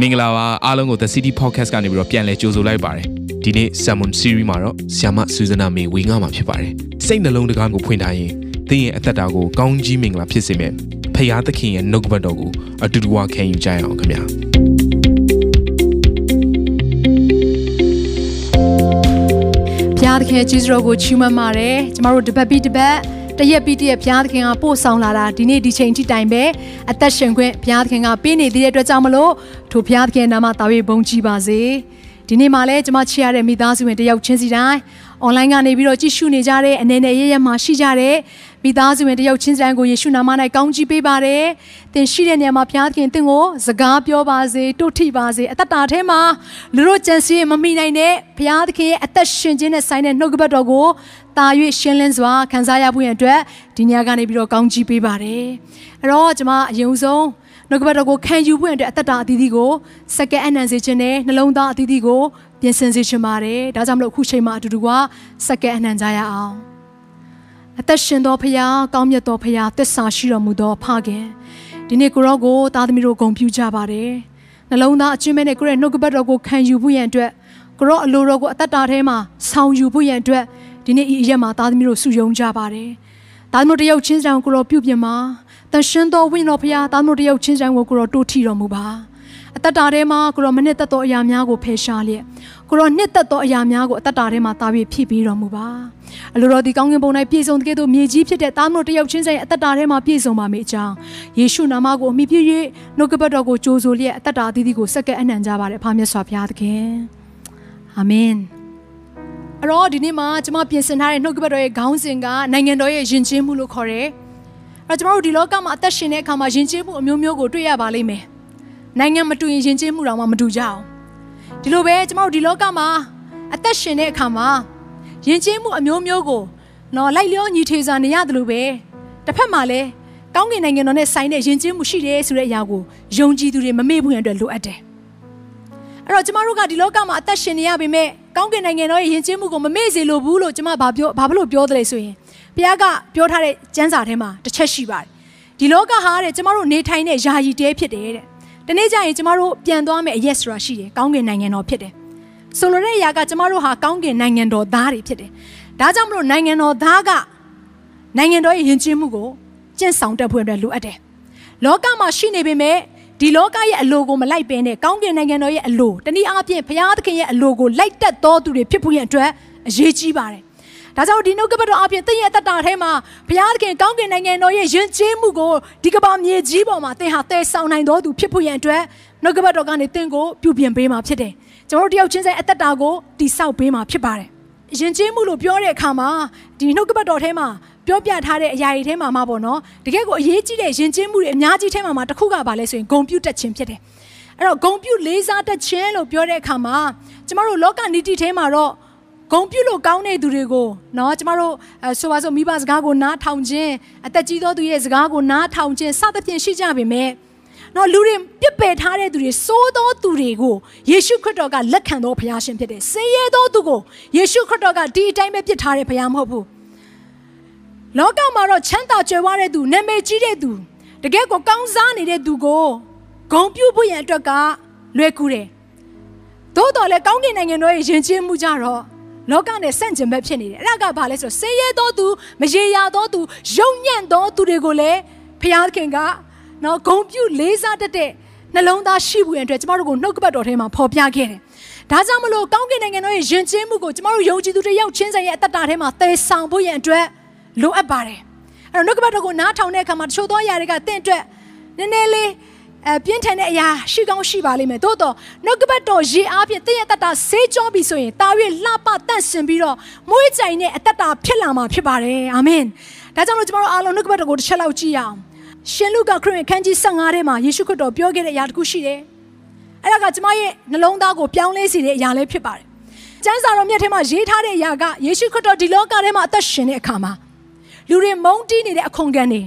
မင်္ဂလာပါအားလုံးကို The City Podcast ကနေပြီးတော့ပြန်လည်ကြိုဆိုလိုက်ပါတယ်ဒီနေ့ Sermon Series မှာတော့ဆ iam ဆူဇနာမေဝေငါမှာဖြစ်ပါတယ်စိတ်နှလုံးတကားကိုဖွင့်ထားရင်သင်ရဲ့အသက်တာကိုကောင်းကြီးမင်္ဂလာဖြစ်စေမယ့်ဖခင်သခင်ရဲ့နှုတ်ကပတ်တော်ကိုအတူတူဝခံယူကြရအောင်ခင်ဗျာဘုရားသခင်ရဲ့ကျေးဇူးတော်ကိုချီးမွမ်းပါတယ်ကျမတို့တပတ်ပြီးတပတ် တရက်ပြီးတရက်ဘုရားသခင်ကပို့ဆောင်လာတာဒီနေ့ဒီချိန်ထိတိုင်ပဲအသက်ရှင်ခွင့်ဘုရားသခင်ကပေးနေသေးတဲ့အတွက်ကြောင့်မလို့ထိုဘုရားသခင်ရဲ့နာမတာဝေဘုန်းကြီးပါစေဒီနေ့မှလည်းကျမချစ်ရတဲ့မိသားစုဝင်တယောက်ချင်းစီတိုင်း online ကနေပြီးတော့ကြည့်ရှုနေကြတဲ့အနေနဲ့ရရမှာရှိကြတဲ့မိသားစုဝင်တယောက်ချင်းစီတိုင်းကိုယေရှုနာမ၌ကောင်းချီးပေးပါတယ်။သင်ရှိတဲ့နေရာမှာဘုရားသခင်သင်ကိုစကားပြောပါစေတို့ထိပါစေအသက်တာထဲမှာလူတို့ကြံစည်မမိနိုင်တဲ့ဘုရားသခင်ရဲ့အသက်ရှင်ခြင်းနဲ့ဆိုင်တဲ့နှုတ်ကပတ်တော်ကိုတာ၍ရှင်းလင်းစွာခံစားရဖို့ရန်အတွက်ဒီညကနေပြီးတော့ကောင်းချီးပေးပါတယ်။အဲ့တော့ကျွန်မအရင်ဆုံး နှုတ်ကပတ်တော်ကိုခံယူဖို့အတွက်အသက်တာအသီးသီးကိုစက္ကန့်အနံစေခြင်းနဲ့နှလုံးသားအသီးသီးကိုပြင်ဆင်စေချင်ပါတယ်။ဒါကြောင့်မလို့အခုချိန်မှာအတူတူကစက္ကန့်အနံကြရအောင်။အသက်ရှင်သောဖရာကောင်းမြတ်သောဖရာသစ္စာရှိတော်မူသောဖခင်ဒီနေ့ကိုရောကိုသားသမီးတို့ဂုဏ်ပြုကြပါတယ်။နှလုံးသားအချင်းမဲ့နဲ့ကိုရဲ့နှုတ်ကပတ်တော်ကိုခံယူဖို့ရန်အတွက်ကိုရောအလိုတော်ကိုအသက်တာထဲမှာဆောင်ယူဖို့ရန်အတွက်ဒီနေ့ဤအရက်မှာသားသမီးတို့စုယုံကြပါတယ်။သားသမီးတို့တယောက်ချင်းဆောင်ကိုရောပြုပြင်ပါ။ တန်ရှင်သောဝိညာဉ်တော်ဖရာသားသမီးတို့တယောက်ချင်းဆောင်ကိုကိုရောတိုးထီတော်မူပါ။အသက်တာထဲမှာကိုရောမနစ်သက်သောအရာများကိုဖယ်ရှားလျက်ကိုရောနှစ်သက်သောအရာများကိုအသက်တာထဲမှာတာပြီးဖြည့်ပေးတော်မူပါအလိုတော်ဒီကောင်းကင်ဘုံ၌ပြည့်စုံတဲ့ကဲ့သို့မြေကြီးဖြစ်တဲ့သားမတို့တယောက်ချင်းဆိုင်အသက်တာထဲမှာပြည့်စုံပါမေအကြောင်းယေရှုနာမကိုအမိပြည့်၍နှုတ်ကပတ်တော်ကိုကြိုးဆိုလျက်အသက်တာအသီးသီးကိုစက္ကန့်အနှံကြပါれအဖမြတ်စွာဘုရားသခင်အာမင်အဲ့တော့ဒီနေ့မှာကျွန်မပြင်ဆင်ထားတဲ့နှုတ်ကပတ်တော်ရဲ့ခေါင်းစဉ်ကနိုင်ငံတော်ရဲ့ယဉ်ကျေးမှုလို့ခေါ်တယ် အဲ့တော့ကျွန်တော်တို့ဒီလောကမှာအသက်ရှင်တဲ့အခါမှာယဉ်ကျေးမှုအမျိုးမျိုးကိုတွေ့ရပါလိမ့်မယ်နိုင်ငံမတူရင်ယဉ်ကျေးမှုတောင်မှမတူကြအောင်ဒီလိုပဲကျမတို့ဒီလောကမှာအသက်ရှင်တဲ့အခါမှာယဉ်ကျေးမှုအမျိုးမျိုးကိုနော်လိုက်လျောညီထေစွာနေရတယ်လို့ပဲတစ်ဖက်မှာလည်းကောင်းကင်နိုင်ငံတော်နဲ့ဆိုင်တဲ့ယဉ်ကျေးမှုရှိတယ်ဆိုတဲ့အရာကိုယုံကြည်သူတွေမမေ့ဘူးရန်အတွက်လိုအပ်တယ်အဲ့တော့ကျမတို့ကဒီလောကမှာအသက်ရှင်နေရပေမဲ့ ကောင်းကင်နိုင်ငံတော်ရဲ့ယဉ်ကျေးမှုကိုမမေ့စေလိုဘူးလို့ကျမဘာပြောဘာလို့ပြောတယ်လဲဆိုရင်ဘုရားကပြောထားတဲ့ကျမ်းစာထဲမှာတစ်ချက်ရှိပါတယ်ဒီလောကဟာတဲ့ကျမတို့နေထိုင်တဲ့ယာယီတဲဖြစ်တယ်တဲ့တနေ့ကျရင်ကျမတို့ပြန်သွားမယ်အရက်ဆိုတာရှိတယ်ကောင်းကင်နိုင်ငံတော်ဖြစ်တယ်ဆိုလိုတဲ့အရာကကျမတို့ဟာကောင်းကင်နိုင်ငံတော်သားတွေဖြစ်တယ်ဒါကြောင့်မလို့နိုင်ငံတော်သားကနိုင်ငံတော်ရဲ့ယဉ်ကျေးမှုကိုကျင့်ဆောင်တတ်ဖို့အတွက်လိုအပ်တယ်လောကမှာရှိနေပေမဲ့ ဒီလောကရဲ့အလိုကိုမလိုက်ပင်နဲ့ကောင်းကင်နိုင်ငံတော်ရဲ့အလိုတနည်းအားဖြင့်ဘုရားသခင်ရဲ့အလိုကိုလိုက်တက်တော်သူတွေဖြစ်ဖို့ရအတွက်အရေးကြီးပါတယ်ဒါကြောင့်ဒီနှုတ်ကပတ်တော်အပြင်သင်ရဲ့တတထဲမှာဘုရားသခင်ကောင်းကင်နိုင်ငံတော်ရဲ့ယဉ်ကျေးမှုကိုဒီကမ္ဘာမြေကြီးပေါ်မှာသင်ဟာတည်ဆောင်နိုင်တော်သူဖြစ်ဖို့ရန်အတွက်နှုတ်ကပတ်တော်ကနေသင်ကိုပြုပြင်ပေးမှာဖြစ်တယ်။ကျွန်တော်တို့တယောက်ချင်းဆိုင်အသက်တာကိုတိဆောက်ပေးမှာဖြစ်ပါတယ်။ယဉ်ကျေးမှုလို့ပြောတဲ့အခါမှာဒီနှုတ်ကပတ်တော်ထဲမှာ ပြောပြထားတဲ့အရာတွေထဲမှာမှပေါ့နော်တကယ့်ကိုအရေးကြီးတဲ့ယဉ်ကျေးမှုတွေအများကြီးထဲမှာမှတစ်ခုကပါလဲဆိုရင်ဂုံပြုတ်တက်ခြင်းဖြစ်တယ်။အဲ့တော့ဂုံပြုတ်လေးစားတက်ခြင်းလို့ပြောတဲ့အခါမှာကျမတို့လောကနိတိထဲမှာတော့ဂုံပြုတ်လို့ကောင်းတဲ့သူတွေကိုနော်ကျမတို့ဆိုပါစို့မိဘစကားကိုနားထောင်ခြင်းအသက်ကြီးသောသူရဲ့စကားကိုနားထောင်ခြင်းစသဖြင့်ရှိကြပေမဲ့နော်လူတွေပြစ်ပယ်ထားတဲ့သူတွေစိုးသောသူတွေကိုယေရှုခရစ်တော်ကလက်ခံသောဘုရားရှင်ဖြစ်တယ်။ဆင်းရဲသောသူကိုယေရှုခရစ်တော်ကဒီအတိုင်းပဲပြစ်ထားတဲ့ဘုရားမဟုတ်ဘူး။ လောကမှာတော့ချမ်းသာကြွယ်ဝတဲ့သူနာမည်ကြီးတဲ့သူတကယ်ကိုကောင်းစားနေတဲ့သူကိုဂုံပြုဖို့ရန်အတွက်ကလွယ်ကူတယ်။သို့တော်လည်းကောင်းကင်နိုင်ငံတော်ရဲ့ယဉ်ကျေးမှုကြတော့လောကနဲ့ဆန့်ကျင်ဘက်ဖြစ်နေတယ်အဲ့ဒါကဘာလဲဆိုတော့ဆေးရဲသောသူမရေရာသောသူယုံညံ့သောသူတွေကိုလည်းဖျားခင်ကနော်ဂုံပြုလေးစားတတ်တဲ့နှလုံးသားရှိဖို့အတွက်ကျမတို့ကိုနှုတ်ကပတ်တော်ထဲမှာဖော်ပြခဲ့တယ်ဒါကြောင့်မလို့ကောင်းကင်နိုင်ငံတော်ရဲ့ယဉ်ကျေးမှုကိုကျမတို့ယုံကြည်သူတွေရောက်ချင်းဆိုင်ရဲ့အသက်တာထဲမှာသယ်ဆောင်ဖို့ရန်အတွက် လိုအပ်ပါတယ်အဲ့တော့နှုတ်ကပတ်တော်ကိုနားထောင်တဲ့အခါမှာတချို့သောအရာတွေကတင့်အတွက်နည်းနည်းလေးအဲပြင်းထန်တဲ့အရာရှိကောင်းရှိပါလိမ့်မယ်သို့တော့နှုတ်ကပတ်တော်ရေအားဖြင့်တည့်ရတတ်တာဆေးကြောပြီဆိုရင်တာ၍လှပတန့်စင်ပြီးတော့မွေးကြိုင်တဲ့အတ္တတာဖြစ်လာမှာဖြစ်ပါတယ်အာမင်ဒါကြောင့်မလို့ကျွန်တော်တို့အားလုံးနှုတ်ကပတ်တော်ကိုတစ်ချက်လောက်ကြည့်ရအောင်ရှင်လုကခရစ်ဝင်ခန်းကြီး15ထဲမှာယေရှုခရစ်တော်ပြောခဲ့တဲ့အရာတစ်ခုရှိတယ်အဲ့ဒါကကျွန်မရဲ့နှလုံးသားကိုပြောင်းလဲစေတဲ့အရာလေးဖြစ်ပါတယ်ကျမ်းစာတော်မြတ်ထဲမှာရေးထားတဲ့အရာကယေရှုခရစ်တော်ဒီလောကထဲမှာအသက်ရှင်တဲ့အခါမှာ လူတွေမုန်းတီးနေတဲ့အခွန်ကန်တွေ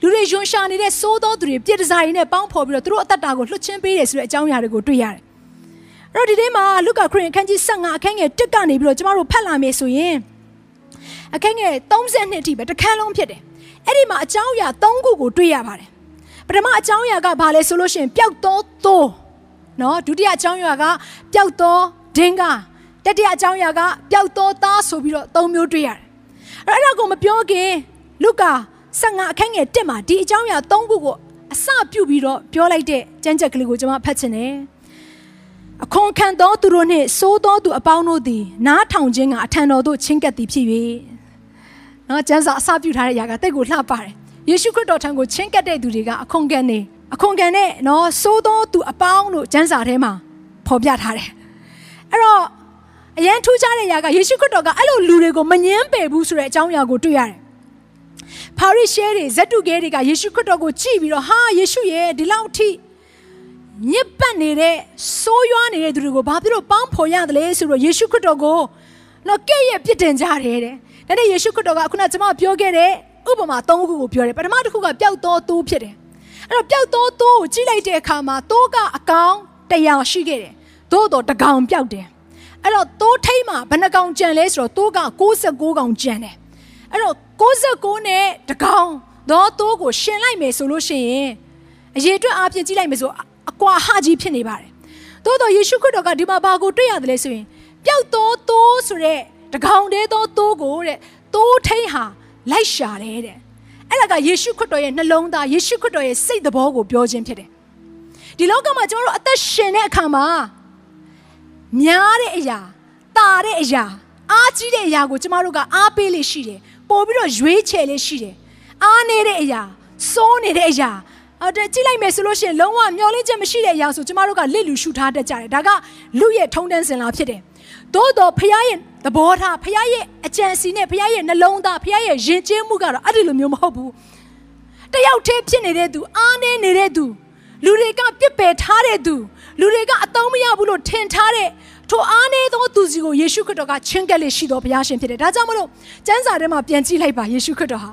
လူတွေယွန်ရှာနေတဲ့စိုးသောသူတွေပြစ်ဒဇာရီနဲ့ပေါင်းဖော်ပြီးတော့သူတို့အသက်တာကိုလွှတ်ချင်းပေးတယ်ဆိုတဲ့အကြောင်းအရာတွေကိုတွေ့ရတယ်။အဲ့တော့ဒီထဲမှာလုကာခရစ်အခန်းကြီး15အခန်းငယ်1ကနေပြီးတော့ကျမတို့ဖတ်လာမယ်ဆိုရင်အခန်းငယ်32အထိပဲတစ်ခန်းလုံးဖြစ်တယ်။အဲ့ဒီမှာအကြောင်းအရာ3ခုကိုတွေ့ရပါတယ်။ပထမအကြောင်းအရာကဘာလဲဆိုလို့ရှိရင်ပျောက်သောသိုးနော်ဒုတိယအကြောင်းအရာကပျောက်သောဒင်္ဂတတိယအကြောင်းအရာကပျောက်သောသားဆိုပြီးတော့သုံးမျိုးတွေ့ရတယ် အဲ့ဒါကိုမပြောခင်လုကာ15အခန်းငယ်1မှာဒီအကြောင်းအရာ3ခုကိုအစပြုပြီးတော့ပြောလိုက်တဲ့ကျမ်းချက်ကလေးကိုကျွန်မဖတ်ချင်တယ်အခွန်ခံသောသူတို့နှင့်စိုးသောသူအပေါင်းတို့သည်နားထောင်ခြင်းကအထံတော်သို့ချင်းကပ်သည်ဖြစ်၍နော်ကျမ်းစာအစပြုထားတဲ့ຢာကတိတ်ကိုလှပါတယ်ယေရှုခရစ်တော်ထံကိုချင်းကပ်တဲ့သူတွေကအခွန်ခံနေအခွန်ခံနဲ့နော်စိုးသောသူအပေါင်းလို့ကျမ်းစာထဲမှာဖော်ပြထားတယ်အဲ့တော့ အရန်ထူးခြားတဲ့ຢာကယေရှုခရစ်တော်ကအဲ့လိုလူတွေကိုမငင်းပယ်ဘူးဆိုတဲ့အကြောင်းအရာကိုတွေ့ရတယ်ဖာရိရှဲတွေဇက်တုကဲတွေကယေရှုခရစ်တော်ကိုကြည့်ပြီးတော့ဟာယေရှုရဲ့ဒီလောက်အထိညစ်ပတ်နေတဲ့ဆိုးရွားနေတဲ့သူတွေကိုဘာဖြစ်လို့ပေါင်းဖော်ရတယ်လဲဆိုတော့ယေရှုခရစ်တော်ကိုတော့ကဲ့ရဲ့ပြစ်တင်ကြတယ်တဲ့ဒါနဲ့ယေရှုခရစ်တော်ကခုနကျွန်မပြောခဲ့တဲ့ဥပမာ၃ခုကိုပြောတယ်ပထမတစ်ခုကပျောက်သောသိုးဖြစ်တယ်အဲ့တော့ပျောက်သောသိုးကိုကြည့်လိုက်တဲ့အခါမှာသိုးကအကောင်တရားရှိခဲ့တယ်သို့တော့တကောင်ပျောက်တယ် အဲ့တော့သိုးထိတ်မှာဘယ်နှကောင်ကြံလဲဆိုတော့သိုးက69ကောင်ကြံတယ်အဲ့တော့69နဲ့တကောင်တော့သိုးကိုရှင်လိုက်မယ်ဆိုလို့ရှိရင်အရေးအတွက်အားဖြင့်ကြည့်လိုက်မယ်ဆိုအကွာဟကြီးဖြစ်နေပါတယ်သို့တော့ယေရှုခရစ်တော်ကဒီမှာဘာကိုတွေ့ရတယ်လဲဆိုရင်ပျောက်သောသိုးဆိုတဲ့တကောင်တည်းသောသိုးကိုတဲ့သိုးထိန်ဟာလိုက်ရှာတယ်တဲ့အဲ့ဒါကယေရှုခရစ်တော်ရဲ့နှလုံးသားယေရှုခရစ်တော်ရဲ့စိတ်သဘောကိုပြောခြင်းဖြစ်တယ်ဒီလောကမှာကျွန်တော်တို့အသက်ရှင်တဲ့အခါမှာ များတဲ့အရာတာတဲ့အရာအားကြီးတဲ့အရာကိုကျမတို့ကအားပေးလေးရှိတယ်ပို့ပြီးတော့ရွေးချယ်လေးရှိတယ်အားနေတဲ့အရာစိုးနေတဲ့အရာအဲ့ဒါကြည့်လိုက်မယ်ဆိုလို့ရှိရင်လုံးဝမျောလင့်ချက်မရှိတဲ့အရာဆိုကျမတို့ကလစ်လူရှုထားတတ်ကြတယ်ဒါကလူရဲ့ထုံတန်းစင်လာဖြစ်တယ်သို့တော့ဖခင်ရဲ့သဘောထားဖခင်ရဲ့အကြံစီနဲ့ဖခင်ရဲ့နှလုံးသားဖခင်ရဲ့ယဉ်ကျေးမှုကတော့အဲ့ဒီလိုမျိုးမဟုတ်ဘူးတယောက်တည်းဖြစ်နေတဲ့သူအားနေနေတဲ့သူလူတွေကပြစ်ပယ်ထားတဲ့သူလူတွေကအတုံးမရဘူးလို့ထင်ထားတဲ့ ထိုအားနေသောသူစီကိုယေရှုခရစ်တော်ကချင်းကပ်လေးရှိတော်ဘုရားရှင်ဖြစ်တယ်ဒါကြောင့်မလို့ကျမ်းစာထဲမှာပြန်ကြည့်လိုက်ပါယေရှုခရစ်တော်ဟာ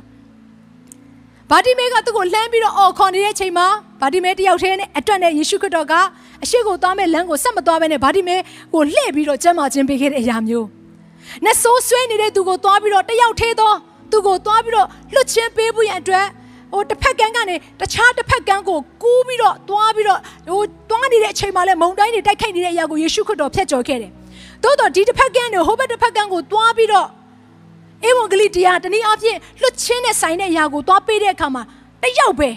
ဘာတိမဲကသူ့ကိုလှမ်းပြီးတော့အော်ခေါ်နေတဲ့အချိန်မှာဘာတိမဲတယောက်တည်းနဲ့အတွက်နဲ့ယေရှုခရစ်တော်ကအရှိကိုသွားမဲ့လမ်းကိုဆက်မသွားဘဲနဲ့ဘာတိမဲကိုလှည့်ပြီးတော့ကျမ်းမာခြင်းပေးခဲ့တဲ့အရာမျိုးနဲ့ဆိုးဆွဲနေတဲ့သူကိုသွားပြီးတော့တယောက်တည်းသောသူကိုသွားပြီးတော့လွတ်ချင်းပေးဖို့ရန်အတွက် ဟိုတစ်ဖက်ကန်းကနေတခြားတစ်ဖက်ကန်းကိုကူးပြီးတော့သွားပြီးတော့ဟိုသွားနေတဲ့အချိန်မှာလဲမုန်တိုင်းတွေတိုက်ခိုက်နေတဲ့အရာကိုယေရှုခရစ်တော်ဖျက်ကျော်ခဲ့တယ်။သို့တော့ဒီတစ်ဖက်ကန်းနဲ့ဟိုဘက်တစ်ဖက်ကန်းကိုသွားပြီးတော့ဧဝံဂေလိတရားတနည်းအားဖြင့်လွတ်ချင်းနဲ့ဆိုင်တဲ့အရာကိုသွားပေးတဲ့အခါမှာတယောက်ပဲ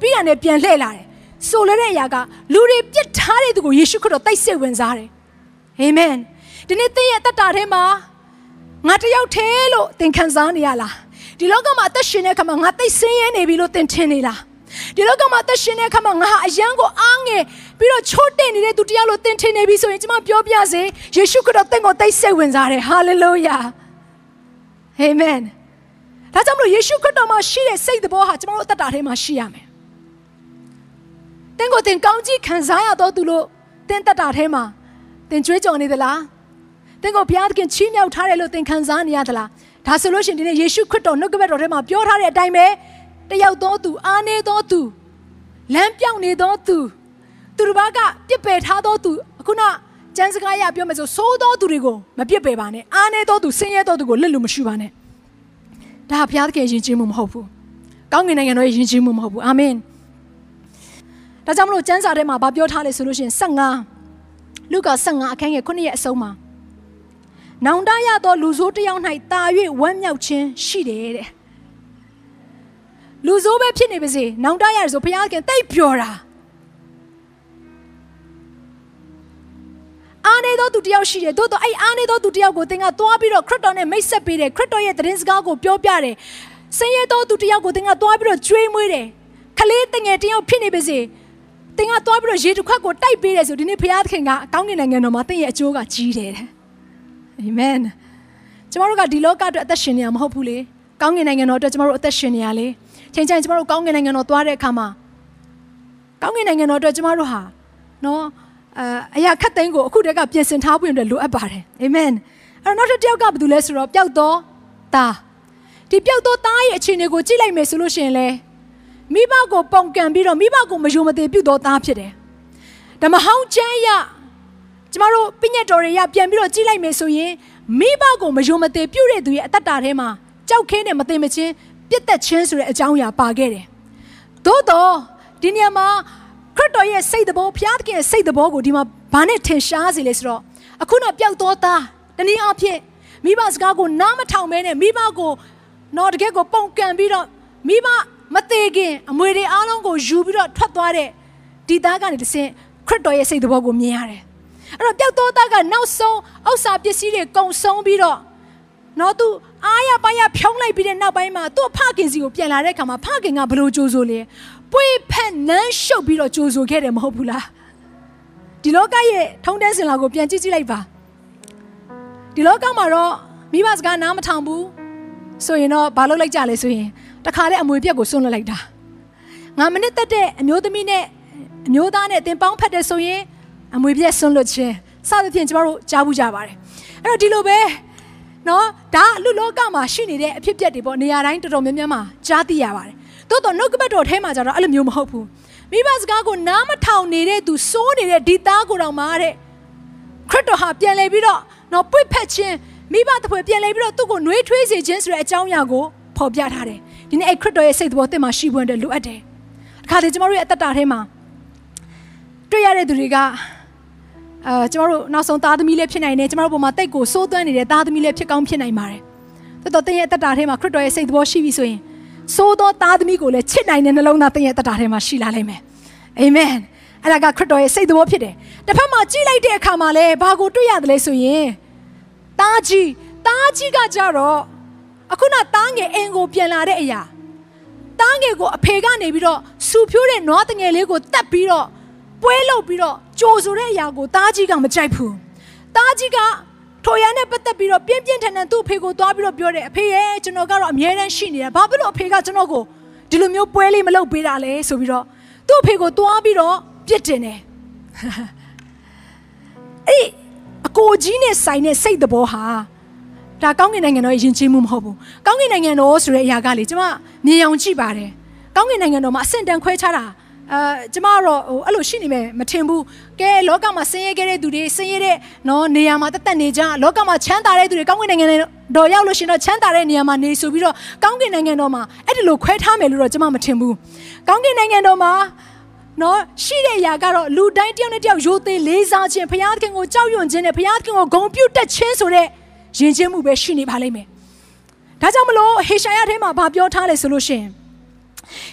ပြီးရနဲ့ပြန်လှည့်လာတယ်။ဆိုလိုတဲ့အရာကလူတွေပြစ်ထားတဲ့သူကိုယေရှုခရစ်တော်တိုက်စစ်ဝင်စားတယ်။အာမင်။ဒီနေ့သင်ရဲ့တတ်တာထဲမှာငါတယောက်တည်းလို့သင်ခံစားနေရလား ဒီလောကမှာအသက်ရှင်တဲ့အခါမှာငါသိဆင်းရဲနေပြီလို့သင်ထင်နေလားဒီလောကမှာအသက်ရှင်တဲ့အခါမှာငါဟာအယံကိုအားငယ်ပြီးတော့ချိုးတင်နေတဲ့သူတရားလို့သင်ထင်နေပြီဆိုရင်ကျွန်မပြောပြစေယေရှုခရစ်တော်သင်ကိုသိစိတ်ဝင်စားတယ်ဟာလေလုယာအာမင်ဒါကြောင့်မလို့ယေရှုခရစ်တော်မှာရှိတဲ့စိတ်သဘောဟာကျွန်တော်တို့အသက်တာထဲမှာရှိရမယ်သင်ကိုသင်ကောင်းကြီးခံစားရတော့သူလို့သင်သက်တာထဲမှာသင်ကြွေးကြော်နေသလားသင်ကိုဘုရားသခင်ချီးမြှောက်ထားတယ်လို့သင်ခံစားနေရသလား ဒါဆိုလို့ရှိရင်ဒီနေ့ယေရှုခရစ်တော်နှုတ်ကပတ်တော်ထဲမှာပြောထားတဲ့အတိုင်းပဲတယောက်သောသူအားနေသောသူလမ်းပြောင်းနေသောသူသူတစ်ပါးကပြစ်ပယ်ထားသောသူအခုနကျမ်းစကားရပြောမယ်ဆိုသိုးသောသူတွေကိုမပြစ်ပယ်ပါနဲ့အားနေသောသူဆင်းရဲသောသူကိုလက်လို့မရှိပါနဲ့ဒါဘုရားသခင်ယဉ်ကျေးမှုမဟုတ်ဘူးကောင်းကင်နိုင်ငံတော်ရဲ့ယဉ်ကျေးမှုမဟုတ်ဘူးအာမင်ဒါကြောင့်မလို့ကျမ်းစာထဲမှာဗာပြောထားလေဆိုလို့ရှိရင်15လူကာ15အခန်းငယ်9ရဲ့အဆုံးမှာ နောင်တရသောလူဆိုးတစ်ယောက်၌တာ၍ဝမ်းမြောက်ခြင်းရှိတယ်တဲ့လူဆိုးပဲဖြစ်နေပါစေနောင်တရဆိုဘုရားခင်တိတ်ပျော်တာအားနေသောသူတယောက်ရှိတယ်သို့တော့အဲ့အားနေသောသူတယောက်ကိုသင်ကသွားပြီးတော့ခရစ်တော်နဲ့မိတ်ဆက်ပေးတယ်ခရစ်တော်ရဲ့သတင်းစကားကိုပြောပြတယ်ဆင်းရဲသောသူတယောက်ကိုသင်ကသွားပြီးတော့ကြွေးမွေးတယ်ခလေးတငယ်တယောက်ဖြစ်နေပါစေသင်ကသွားပြီးတော့ရေတစ်ခွက်ကိုတိုက်ပေးတယ်ဆိုဒီနေ့ဘုရားသခင်ကကောင်းကင်နိုင်ငံတော်မှာသင်ရဲ့အကျိုးကကြီးတယ် အာမင်ကျမတို့ကဒီလောကအတွက်အသက်ရှင်နေရမဟုတ်ဘူးလေကောင်းကင်နိုင်ငံတော်အတွက်ကျမတို့အသက်ရှင်နေရလေချိန်ချိန်ကျမတို့ကောင်းကင်နိုင်ငံတော်သွားတဲ့အခါမှာကောင်းကင်နိုင်ငံတော်အတွက်ကျမတို့ဟာနော်အအရာခတ်သိမ်းကိုအခုတည်းကပြင်ဆင်ထားဖို့အတွက်လိုအပ်ပါတယ်အာမင်အဲ့တော့နောက်တစ်တယောက်ကဘာလို့လဲဆိုတော့ပျောက်တော့သားဒီပျောက်တော့သားရဲ့အခြေအနေကိုကြည့်လိုက်မယ်ဆိုလို့ရှိရင်လေမိဘကိုပုံကန်ပြီးတော့မိဘကိုမယုံမသိပြုတ်တော့သားဖြစ်တယ်ဓမ္မဟောင်းကျမ်းရ ကျမတို့ပြည့်ညတ်တော်တွေရပြန်ပြီးတော့ကြည့်လိုက်မယ်ဆိုရင်မိဘကိုမယုံမသိပြုတ်တဲ့သူရဲ့အတ္တတာထဲမှာကြောက်ခဲနဲ့မသိမချင်းပြတ်သက်ခြင်းဆိုတဲ့အကြောင်းအရာပါခဲ့တယ်သို့တော့ဒီနေရာမှာခရစ်တော်ရဲ့စိတ်တဘောဘုရားသခင်ရဲ့စိတ်တဘောကိုဒီမှာဘာနဲ့ထင်ရှားစေလဲဆိုတော့အခုတော့ပျောက်သောသားတနည်းအားဖြင့်မိဘစကားကိုနားမထောင်မဲနဲ့မိဘကိုတော့တကယ်ကိုပုံကန်ပြီးတော့မိဘမသေးခင်အမွေတွေအားလုံးကိုယူပြီးတော့ထွက်သွားတဲ့ဒီသားကနေတဆင့်ခရစ်တော်ရဲ့စိတ်တဘောကိုမြင်ရတယ် အဲ့တော့ပျောက်သောသားကနောက်ဆုံးဥစ္စာပစ္စည်းတွေကုန်ဆုံးပြီးတော့နော်သူအားရပါရဖြုံးလိုက်ပြီးတဲ့နောက်ပိုင်းမှာသူ့ဖခင်စီကိုပြန်လာတဲ့အခါမှာဖခင်ကဘလို့ကြိုးဆိုလဲပွေဖက်နန်းရှုပ်ပြီးတော့ကြိုးဆိုခဲ့တယ်မဟုတ်ဘူးလားဒီလောကရဲ့ထုံးတန်းစင်လာကိုပြန်ကြည့်ကြည့်လိုက်ပါဒီလောကမှာတော့မိဘစကားနားမထောင်ဘူးဆိုရင်တော့ဘာလုပ်လိုက်ကြလဲဆိုရင်တခါလေအမွေပြက်ကိုစွန့်လွတ်လိုက်တာငါမနစ်သက်တဲ့အမျိုးသမီးနဲ့အမျိုးသားနဲ့တင်ပေါင်းဖက်တယ်ဆိုရင် အမွေပြက်စွန့်လွတ်ခြင်းစသဖြင့်ကျမတို့ကြားဘူးကြပါတယ်အဲ့တော့ဒီလိုပဲနော်ဒါလူလောကမှာရှိနေတဲ့အဖြစ်အပျက်တွေပေါ့နေရာတိုင်းတော်တော်များများမှာကြားသိရပါတယ်တိုးတော့နှုတ်ကပတ်တော်ထဲမှာကျတော့အဲ့လိုမျိုးမဟုတ်ဘူးမိဘစကားကိုနားမထောင်နေတဲ့သူစိုးနေတဲ့ဒီသားကိုတော့မှာတဲ့ခရစ်တော်ဟာပြန်လဲပြီးတော့နော်ပွေ့ဖက်ခြင်းမိဘတပွဲပြန်လဲပြီးတော့သူ့ကိုနှွေးထွေးစေခြင်းဆိုတဲ့အကြောင်းအရာကိုဖော်ပြထားတယ်ဒီနေ့အဲ့ခရစ်တော်ရဲ့စိတ်တော်အသစ်မှာရှိဖို့အတွက်လိုအပ်တယ်အခါတည်းကျမတို့ရဲ့အသက်တာထဲမှာတွေ့ရတဲ့သူတွေက အာကျမတို့နောက်ဆုံးသားသမီးလေးဖြစ်နိုင်တယ်ကျမတို့ပုံမှာတိတ်ကိုစိုးသွမ်းနေတဲ့သားသမီးလေးဖြစ်ကောင်းဖြစ်နိုင်ပါတယ်တော်တော်တင်းရဲ့အသက်တာထဲမှာခရစ်တော်ရဲ့စိတ်တော်ရှိပြီဆိုရင်စိုးသောသားသမီးကိုလည်းချစ်နိုင်တဲ့နှလုံးသားတင်းရဲ့အသက်တာထဲမှာရှိလာလိမ့်မယ်အာမင်အဲ့ဒါကခရစ်တော်ရဲ့စိတ်တော်ဖြစ်တယ်တစ်ဖက်မှာကြည့်လိုက်တဲ့အခါမှာလည်းဘာကိုတွေ့ရတယ်လဲဆိုရင်တားကြီးတားကြီးကကြတော့အခုနတားငယ်အင်ကိုပြန်လာတဲ့အရာတားငယ်ကိုအဖေကနေပြီးတော့စူဖြိုးတဲ့နွားတငယ်လေးကိုတတ်ပြီးတော့ ပွဲလုပ်ပြီးတော့ကြိုဆိုတဲ့အရာကိုတားကြီးကမကြိုက်ဘူးတားကြီးကထိုရန်နဲ့ပတ်သက်ပြီးတော့ပြင်းပြင်းထန်ထန်သူ့အဖေကိုသွားပြီးတော့ပြောတယ်အဖေရဲ့ကျွန်တော်ကတော့အမြဲတမ်းရှိနေတာဘာဖြစ်လို့အဖေကကျွန်တော်ကိုဒီလိုမျိုးပွဲလေးမလုပ်ပေးတာလဲဆိုပြီးတော့သူ့အဖေကိုသွားပြီးတော့ပြစ်တင်တယ်အဲ့အကိုကြီးနဲ့ဆိုင်တဲ့စိတ်တဘောဟာဒါကောင်းကင်နိုင်ငံတော်ရဲ့ယဉ်ကျေးမှုမဟုတ်ဘူးကောင်းကင်နိုင်ငံတော်ဆိုတဲ့အရာကလေကျွန်မမြင်အောင်ကြည့်ပါတယ်ကောင်းကင်နိုင်ငံတော်မှာအဆင့်တန်းခွဲခြားတာ အာကျမကတော့ဟိုအဲ့လိုရှိနေမယ်မထင်ဘူးကဲလောကမှာဆင်းရဲခဲ့တဲ့သူတွေဆင်းရဲတဲ့နော်နေရာမှာတက်တက်နေကြလောကမှာချမ်းသာတဲ့သူတွေကောင်းကင်နိုင်ငံတော်ရောက်လို့ရှိရင်တော့ချမ်းသာတဲ့နေရာမှာနေဆိုပြီးတော့ကောင်းကင်နိုင်ငံတော်မှာအဲ့ဒီလိုခွဲထားမယ်လို့တော့ကျမမထင်ဘူးကောင်းကင်နိုင်ငံတော်မှာနော်ရှိတဲ့အရာကတော့လူတိုင်းတယောက်နဲ့တယောက်ရိုသေလေးစားခြင်းဘုရားသခင်ကိုကြောက်ရွံ့ခြင်းနဲ့ဘုရားသခင်ကိုဂုဏ်ပြုတတ်ခြင်းဆိုတဲ့ယဉ်ကျေးမှုပဲရှိနေပါလိမ့်မယ်ဒါကြောင့်မလို့ဟေရှာယထဲမှာဗာပြောထားလဲဆိုလို့ရှိရင်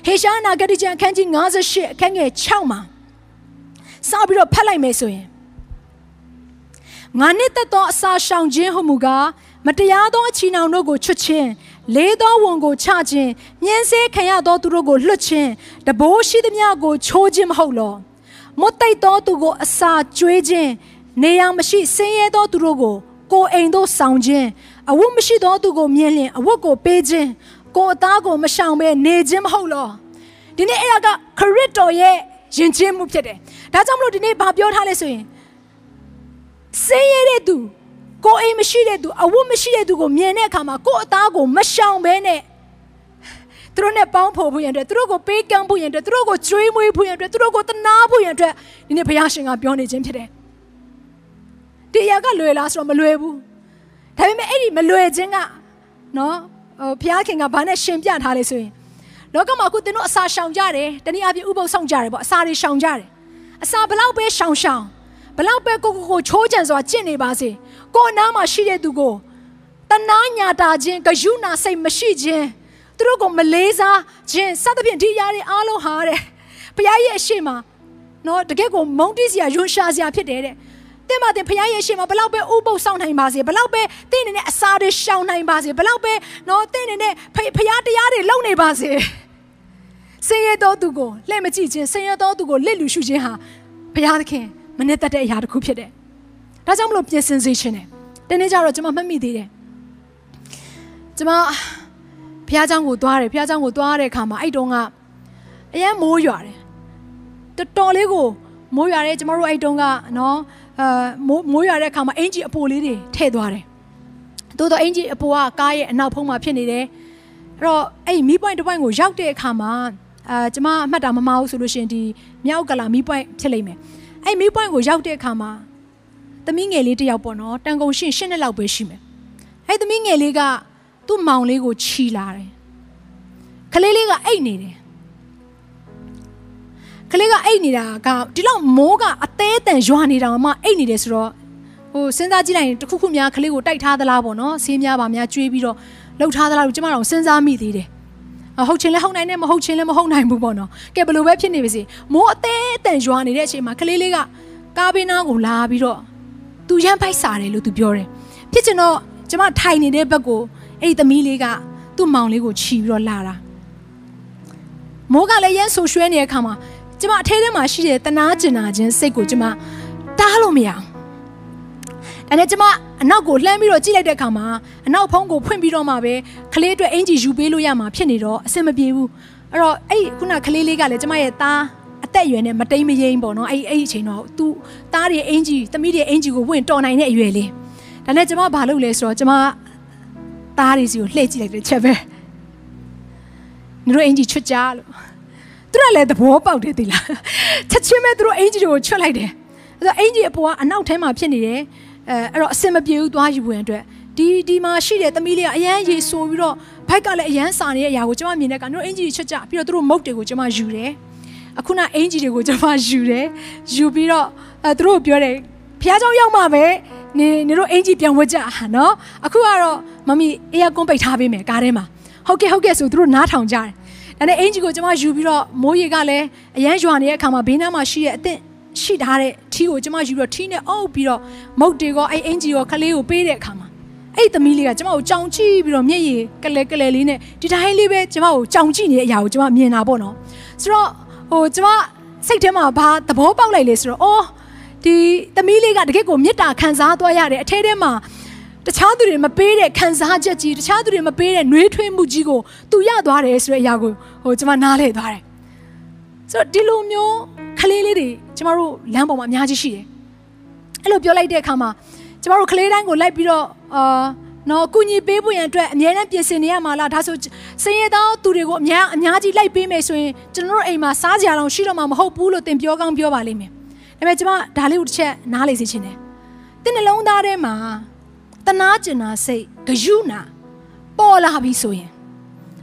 ဟေရှာနာဂတိကျမ်းအခန်းကြီး58အခန်းငယ်6မှာစပြီးတော့ဖတ်လိုက်မယ်ဆိုရင်ငါနှစ်သက်သောအစာရှောင်ခြင်းဟုမူကားမတရားသောအချီနှောင်တို့ကိုချွတ်ခြင်းလေးသောဝန်ကိုချခြင်းညှင်းဆဲခံရသောသူတို့ကိုလွတ်ခြင်းတဘိုးရှိသမျှကိုချိုးခြင်းမဟုတ်လောမတ်တိတ်သောသူကိုအစာကျွေးခြင်းနေရာမရှိဆင်းရဲသောသူတို့ကိုကိုအိမ်သို့ဆောင်ခြင်းအဝတ်မရှိသောသူကိုမြင်လျင်အဝတ်ကိုပေးခြင်း ကိုအသားကိုမရှောင်ဘဲနေခြင်းမဟုတ်လောဒီနေ့အဲ့ဒါကခရစ်တော်ရဲ့ယဉ်ကျေးမှုဖြစ်တယ်ဒါကြောင့်မလို့ဒီနေ့ဘာပြောထားလဲဆိုရင်ဆင်းရဲတဲ့သူကိုအိမ်မရှိတဲ့သူအဝတ်မရှိတဲ့သူကိုမြင်တဲ့အခါမှာကိုအသားကိုမရှောင်ဘဲနဲ့သူတို့နဲ့ပေါင်းဖို့ဖို့ရန်အတွက်သူတို့ကိုပေးကမ်းဖို့ရန်အတွက်သူတို့ကိုကျွေးမွေးဖို့ရန်အတွက်သူတို့ကိုတနာဖို့ရန်အတွက်ဒီနေ့ဘုရားရှင်ကပြောနေခြင်းဖြစ်တယ်တရားကလွယ်လားဆိုတော့မလွယ်ဘူးဒါပေမဲ့အဲ့ဒီမလွယ်ခြင်းကနော် ဟိုဘုရားခင်ကဘာနဲ့ရှင်ပြထားလဲဆိုရင်လောကမှာအခုသင်တို့အစာရှောင်ကြတယ်တနည်းအားဖြင့်ဥပုသ်ဆောင်ကြတယ်ပေါ့အစာတွေရှောင်ကြတယ်အစာဘလောက်ပဲရှောင်ရှောင်ဘလောက်ပဲကိုကိုကိုချိုးကြံစွာကျင့်နေပါစေကိုအနားမှာရှိတဲ့သူကိုတနာညာတာခြင်းဂယုဏစိတ်မရှိခြင်းသူတို့ကိုမလေးစားခြင်းစသဖြင့်ဒီຢာတွေအားလုံးဟာတဲ့ဘုရားရဲ့အရှိမနော်တကယ်ကိုမုန်းတိစရာယွန်ရှာစရာဖြစ်တယ်တဲ့တ င်မတင်ဖခင်ရဲ့ရှင်မှာဘလောက်ပဲဥပုပ်ဆောင်နိုင်ပါစေဘလောက်ပဲတင့်နေတဲ့အစာတွေရှောင်နိုင်ပါစေဘလောက်ပဲနော်တင့်နေတဲ့ဖခင်တရားတွေလုံနေပါစေဆင်းရဲသောသူကိုလှည့်မကြည့်ခြင်းဆင်းရဲသောသူကိုလက်လူရှုခြင်းဟာဘုရားသခင်မနစ်သက်တဲ့အရာတစ်ခုဖြစ်တယ်။ဒါကြောင့်မလို့ပြင်ဆင်စေခြင်းတယ်။တနေ့ကျတော့ကျွန်မမှတ်မိသေးတယ်။ကျွန်မဘုရားကျောင်းကိုသွားတယ်ဘုရားကျောင်းကိုသွားတဲ့အခါမှာအဲ့တုန်းကအရန်မိုးရွာတယ်။တော်တော်လေးကိုမိုးရွာတယ်ကျွန်တော်တို့အဲ့တုန်းကနော် အာမိုးမိုးရွာတဲ့အခါမှာအင်ဂျီအပိုလေးတွေထည့်သွားတယ်။တိုးတော့အင်ဂျီအပိုကကားရဲ့အနောက်ဖုံးမှာဖြစ်နေတယ်။အဲ့တော့အဲ့မီးပွိုင်းတစ်ပွိုင်းကိုရောက်တဲ့အခါမှာအာကျွန်မအမှတ်တာမမဟုတ်ဆိုလို့ရှိရင်ဒီမြောက်ကလာမီးပွိုင်းဖြစ်လိမ့်မယ်။အဲ့မီးပွိုင်းကိုရောက်တဲ့အခါမှာသမီးငယ်လေးတစ်ယောက်ပေါ့နော်တန်ကုန်ရှင်ရှင်းနှစ်လောက်ပဲရှိမယ်။အဲ့သမီးငယ်လေးကသူ့မောင်လေးကိုချီလာတယ်။ကလေးလေးကအိတ်နေတယ်။ ကကလေးကအိတ်နေတာကဒီလောက်မိုးကအသေးအတန်ရွာနေတာမှအိတ်နေတယ်ဆိုတော့ဟိုစဉ်းစားကြည့်လိုက်ရင်တခုခုများကလေးကိုတိုက်ထားသလားပေါ့နော်ဆေးများပါများကျွေးပြီးတော့လှုပ်ထားသလားလို့ကျမတို့စဉ်းစားမိသေးတယ်ဟုတ်ချင်းလဲဟုတ်နိုင်တယ်မဟုတ်ချင်းလဲမဟုတ်နိုင်ဘူးပေါ့နော်ကဲဘယ်လိုပဲဖြစ်နေပါစေမိုးအသေးအတန်ရွာနေတဲ့အချိန်မှာကလေးလေးကကားဘေးနားကိုလာပြီးတော့သူရမ်းဖိုက်စားတယ်လို့သူပြောတယ်ဖြစ်ချင်တော့ကျမထိုင်နေတဲ့ဘက်ကိုအဲ့ဒီသမီးလေးကသူ့မောင်လေးကိုခြီးပြီးတော့လာတာမိုးကလည်းရမ်းဆူရွှဲနေတဲ့အခါမှာ ကျမအထဲထဲမှာရှိတဲ့တနာကျင်နာခြင်းစိတ်ကိုကျမတားလို့မရအောင်ဒါနဲ့ကျမအနောက်ကိုလှမ်းပြီးတော့ကြည့်လိုက်တဲ့အခါမှာအနောက်ဖုံးကိုဖွင့်ပြီးတော့မှပဲကလေးအတွက်အင်ဂျီယူပေးလို့ရမှာဖြစ်နေတော့အဆင်မပြေဘူးအဲ့တော့အဲ့ခုနကလေးလေးကလည်းကျမရဲ့သားအသက်အရွယ်နဲ့မတိမ်မရင်ပေါ့နော်အဲ့အဲ့အချိန်တော့သူသားတွေအင်ဂျီသမီးတွေအင်ဂျီကိုဝင်တော်နိုင်တဲ့အရွယ်လေးဒါနဲ့ကျမဘာလုပ်လဲဆိုတော့ကျမသားတွေစီကိုလှည့်ကြည့်လိုက်တဲ့ချက်ပဲနင်တို့အင်ဂျီချွတ်ကြလို့ သူတို့လည်းသဘောပေါက်တယ်သိလားချက်ချင်းပဲသူတို့အင်ဂျီကိုချွတ်လိုက်တယ်အဲ့တော့အင်ဂျီအပေါ်ကအနောက်ထဲမှာဖြစ်နေတယ်အဲအဲ့တော့အစင်မပြေဘူးသွားယူဝင်အတွက်ဒီဒီမှာရှိတဲ့သမီးလေးကအရန်ရေဆိုပြီးတော့ဘိုက်ကလည်းအရန်စာနေတဲ့အရာကိုကျွန်မမြင်တဲ့ကတို့အင်ဂျီချွတ်ကြပြီးတော့သူတို့မုတ်တွေကိုကျွန်မယူတယ်အခုနအင်ဂျီတွေကိုကျွန်မယူတယ်ယူပြီးတော့အဲသူတို့ပြောတယ်ဖះเจ้าရောက်မှပဲနေနေတို့အင်ဂျီပြန်ဝတ်ကြနော်အခုကတော့မမီအေးကွန်ပိတ်ထားပေးမယ်ကားထဲမှာဟုတ်ကဲ့ဟုတ်ကဲ့ဆိုသူတို့နားထောင်ကြတယ် ဒါနဲ့အင်ဂျီကိုကျွန်မယူပြီးတော့မိုးရေကလည်းအရန်ရွာနေတဲ့အခါမှာဘေးနားမှာရှိတဲ့အသင့်ရှိထားတဲ့ထီးကိုကျွန်မယူပြီးတော့ထီးနဲ့အုပ်ပြီးတော့မုတ်တွေကအဲ့အင်ဂျီကိုခလေးကိုပေးတဲ့အခါမှာအဲ့သမီးလေးကကျွန်မကိုကြောင်ကြည့်ပြီးတော့မျက်ရည်ကလဲကလဲလေးနဲ့ဒီတိုင်းလေးပဲကျွန်မကိုကြောင်ကြည့်နေတဲ့အရာကိုကျွန်မမြင်တာပေါ့နော်ဆိုတော့ဟိုကျွန်မစိတ်ထဲမှာဘာသဘောပေါက်လိုက်လဲဆိုတော့အော်ဒီသမီးလေးကတကယ့်ကိုမေတ္တာခံစားသွားရတယ်အထဲထဲမှာ တခြားသူတွေမပေးတဲ့ခံစားချက်ကြီးတခြားသူတွေမပေးတဲ့နှွေးထွေးမှုကြီးကိုသူရသွားတယ်ဆိုတဲ့အရာကိုဟိုကျွန်မနားလဲသွားတယ်ဆိုတော့ဒီလိုမျိုးကလေးလေးတွေကျမတို့လမ်းပေါ်မှာအများကြီးရှိတယ်အဲ့လိုပြောလိုက်တဲ့အခါမှာကျမတို့ကလေးတိုင်းကိုလိုက်ပြီးတော့အာနော်ကုညီပေးဖို့ရန်အတွက်အများနဲ့ပြင်ဆင်နေရမှာလားဒါဆိုစင်ရသောသူတွေကိုအများအများကြီးလိုက်ပေးမယ်ဆိုရင်ကျွန်တော်တို့အိမ်မှာစားကြရအောင်ရှိတော့မှာမဟုတ်ဘူးလို့သင်ပြောကောင်းပြောပါလိမ့်မယ်ဒါပေမဲ့ကျမဒါလေးကိုတစ်ချက်နားလေစေချင်တယ်တင်းနှလုံးသားထဲမှာ တနာကျင်နာစိတ်ဂယုနာပေါ်လာပြီဆိုရင်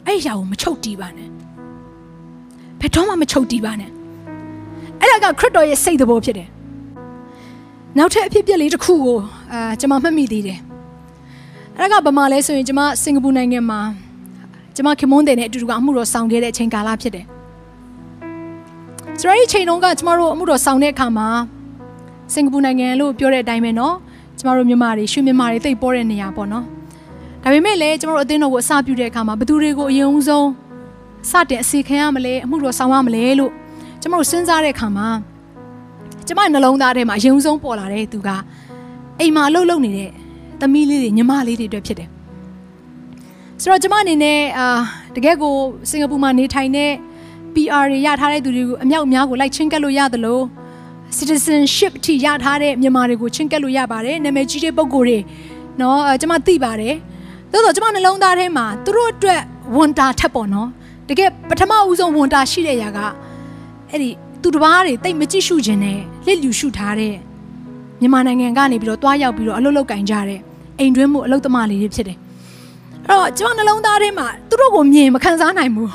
အဲ့ရအောင်မချုပ်တီးပါနဲ့ဘယ်တော့မှမချုပ်တီးပါနဲ့အဲ့ဒါကခရစ်တော်ရဲ့စိတ်သဘောဖြစ်တယ်နောက်ထပ်အဖြစ်အပျက်လေးတစ်ခုကိုအာကျွန်မမှတ်မိသေးတယ်အဲ့ဒါကဘာမှလဲဆိုရင်ကျွန်မစင်ကာပူနိုင်ငံမှာကျွန်မခင်မွန်းတယ်နဲ့အတူတူကအမှုတော်ဆောင်ခဲ့တဲ့အချိန်ကာလဖြစ်တယ်ဆိုတော့ဒီချိန်တုန်းကကျွန်မတို့အမှုတော်ဆောင်တဲ့အခါမှာစင်ကာပူနိုင်ငံလို့ပြောတဲ့အတိုင်းပဲเนาะ ကျမတို့မြန်မာတွေရွှေမြန်မာတွေတိတ်ပေါ်တဲ့နေရာပေါ့နော်ဒါပေမဲ့လည်းကျမတို့အသင်းတော်ကိုအစပြုတဲ့အခါမှာဘသူတွေကိုအရင်ဆုံးစတင်အစီခံရမလဲအမှုတော်ဆောင်ရမလဲလို့ကျမတို့စဉ်းစားတဲ့အခါမှာကျမနှလုံးသားထဲမှာအရင်ဆုံးပေါ်လာတဲ့သူကအိမ်မှာအလုပ်လုပ်နေတဲ့သမီးလေးတွေညီမလေးတွေအတွက်ဖြစ်တယ်ဆိုတော့ကျမအနေနဲ့အာတကယ်ကိုစင်ကာပူမှာနေထိုင်တဲ့ PR တွေရထားတဲ့သူတွေကိုအမြောက်အများကိုလိုက်ချင်းကပ်လို့ရတယ်လို့ citizenship အထိရထားတဲ့မြန်မာတွေကိုချင်းကပ်လို့ရပါတယ်နာမည်ကြီးတဲ့ပုံကိုယ်တွေနော်ကျွန်မသိပါတယ်သို့တော့ကျွန်မနှလုံးသားထဲမှာသူတို့အတွက်ဝန်တာထက်ပေါ့နော်တကယ်ပထမဦးဆုံးဝန်တာရှိတဲ့ຢာကအဲ့ဒီသူတစ်ပါးတွေတိတ်မကြည့်ရှုခြင်းနဲ့လက်လူရှုထားတဲ့မြန်မာနိုင်ငံကနေပြီးတော့တွားရောက်ပြီးတော့အလုလုကင်ကြတဲ့အိမ်တွင်းမှုအလုသမလေးတွေဖြစ်တယ်အဲ့တော့ကျွန်မနှလုံးသားထဲမှာသူတို့ကိုမြင်မခံစားနိုင်ဘူး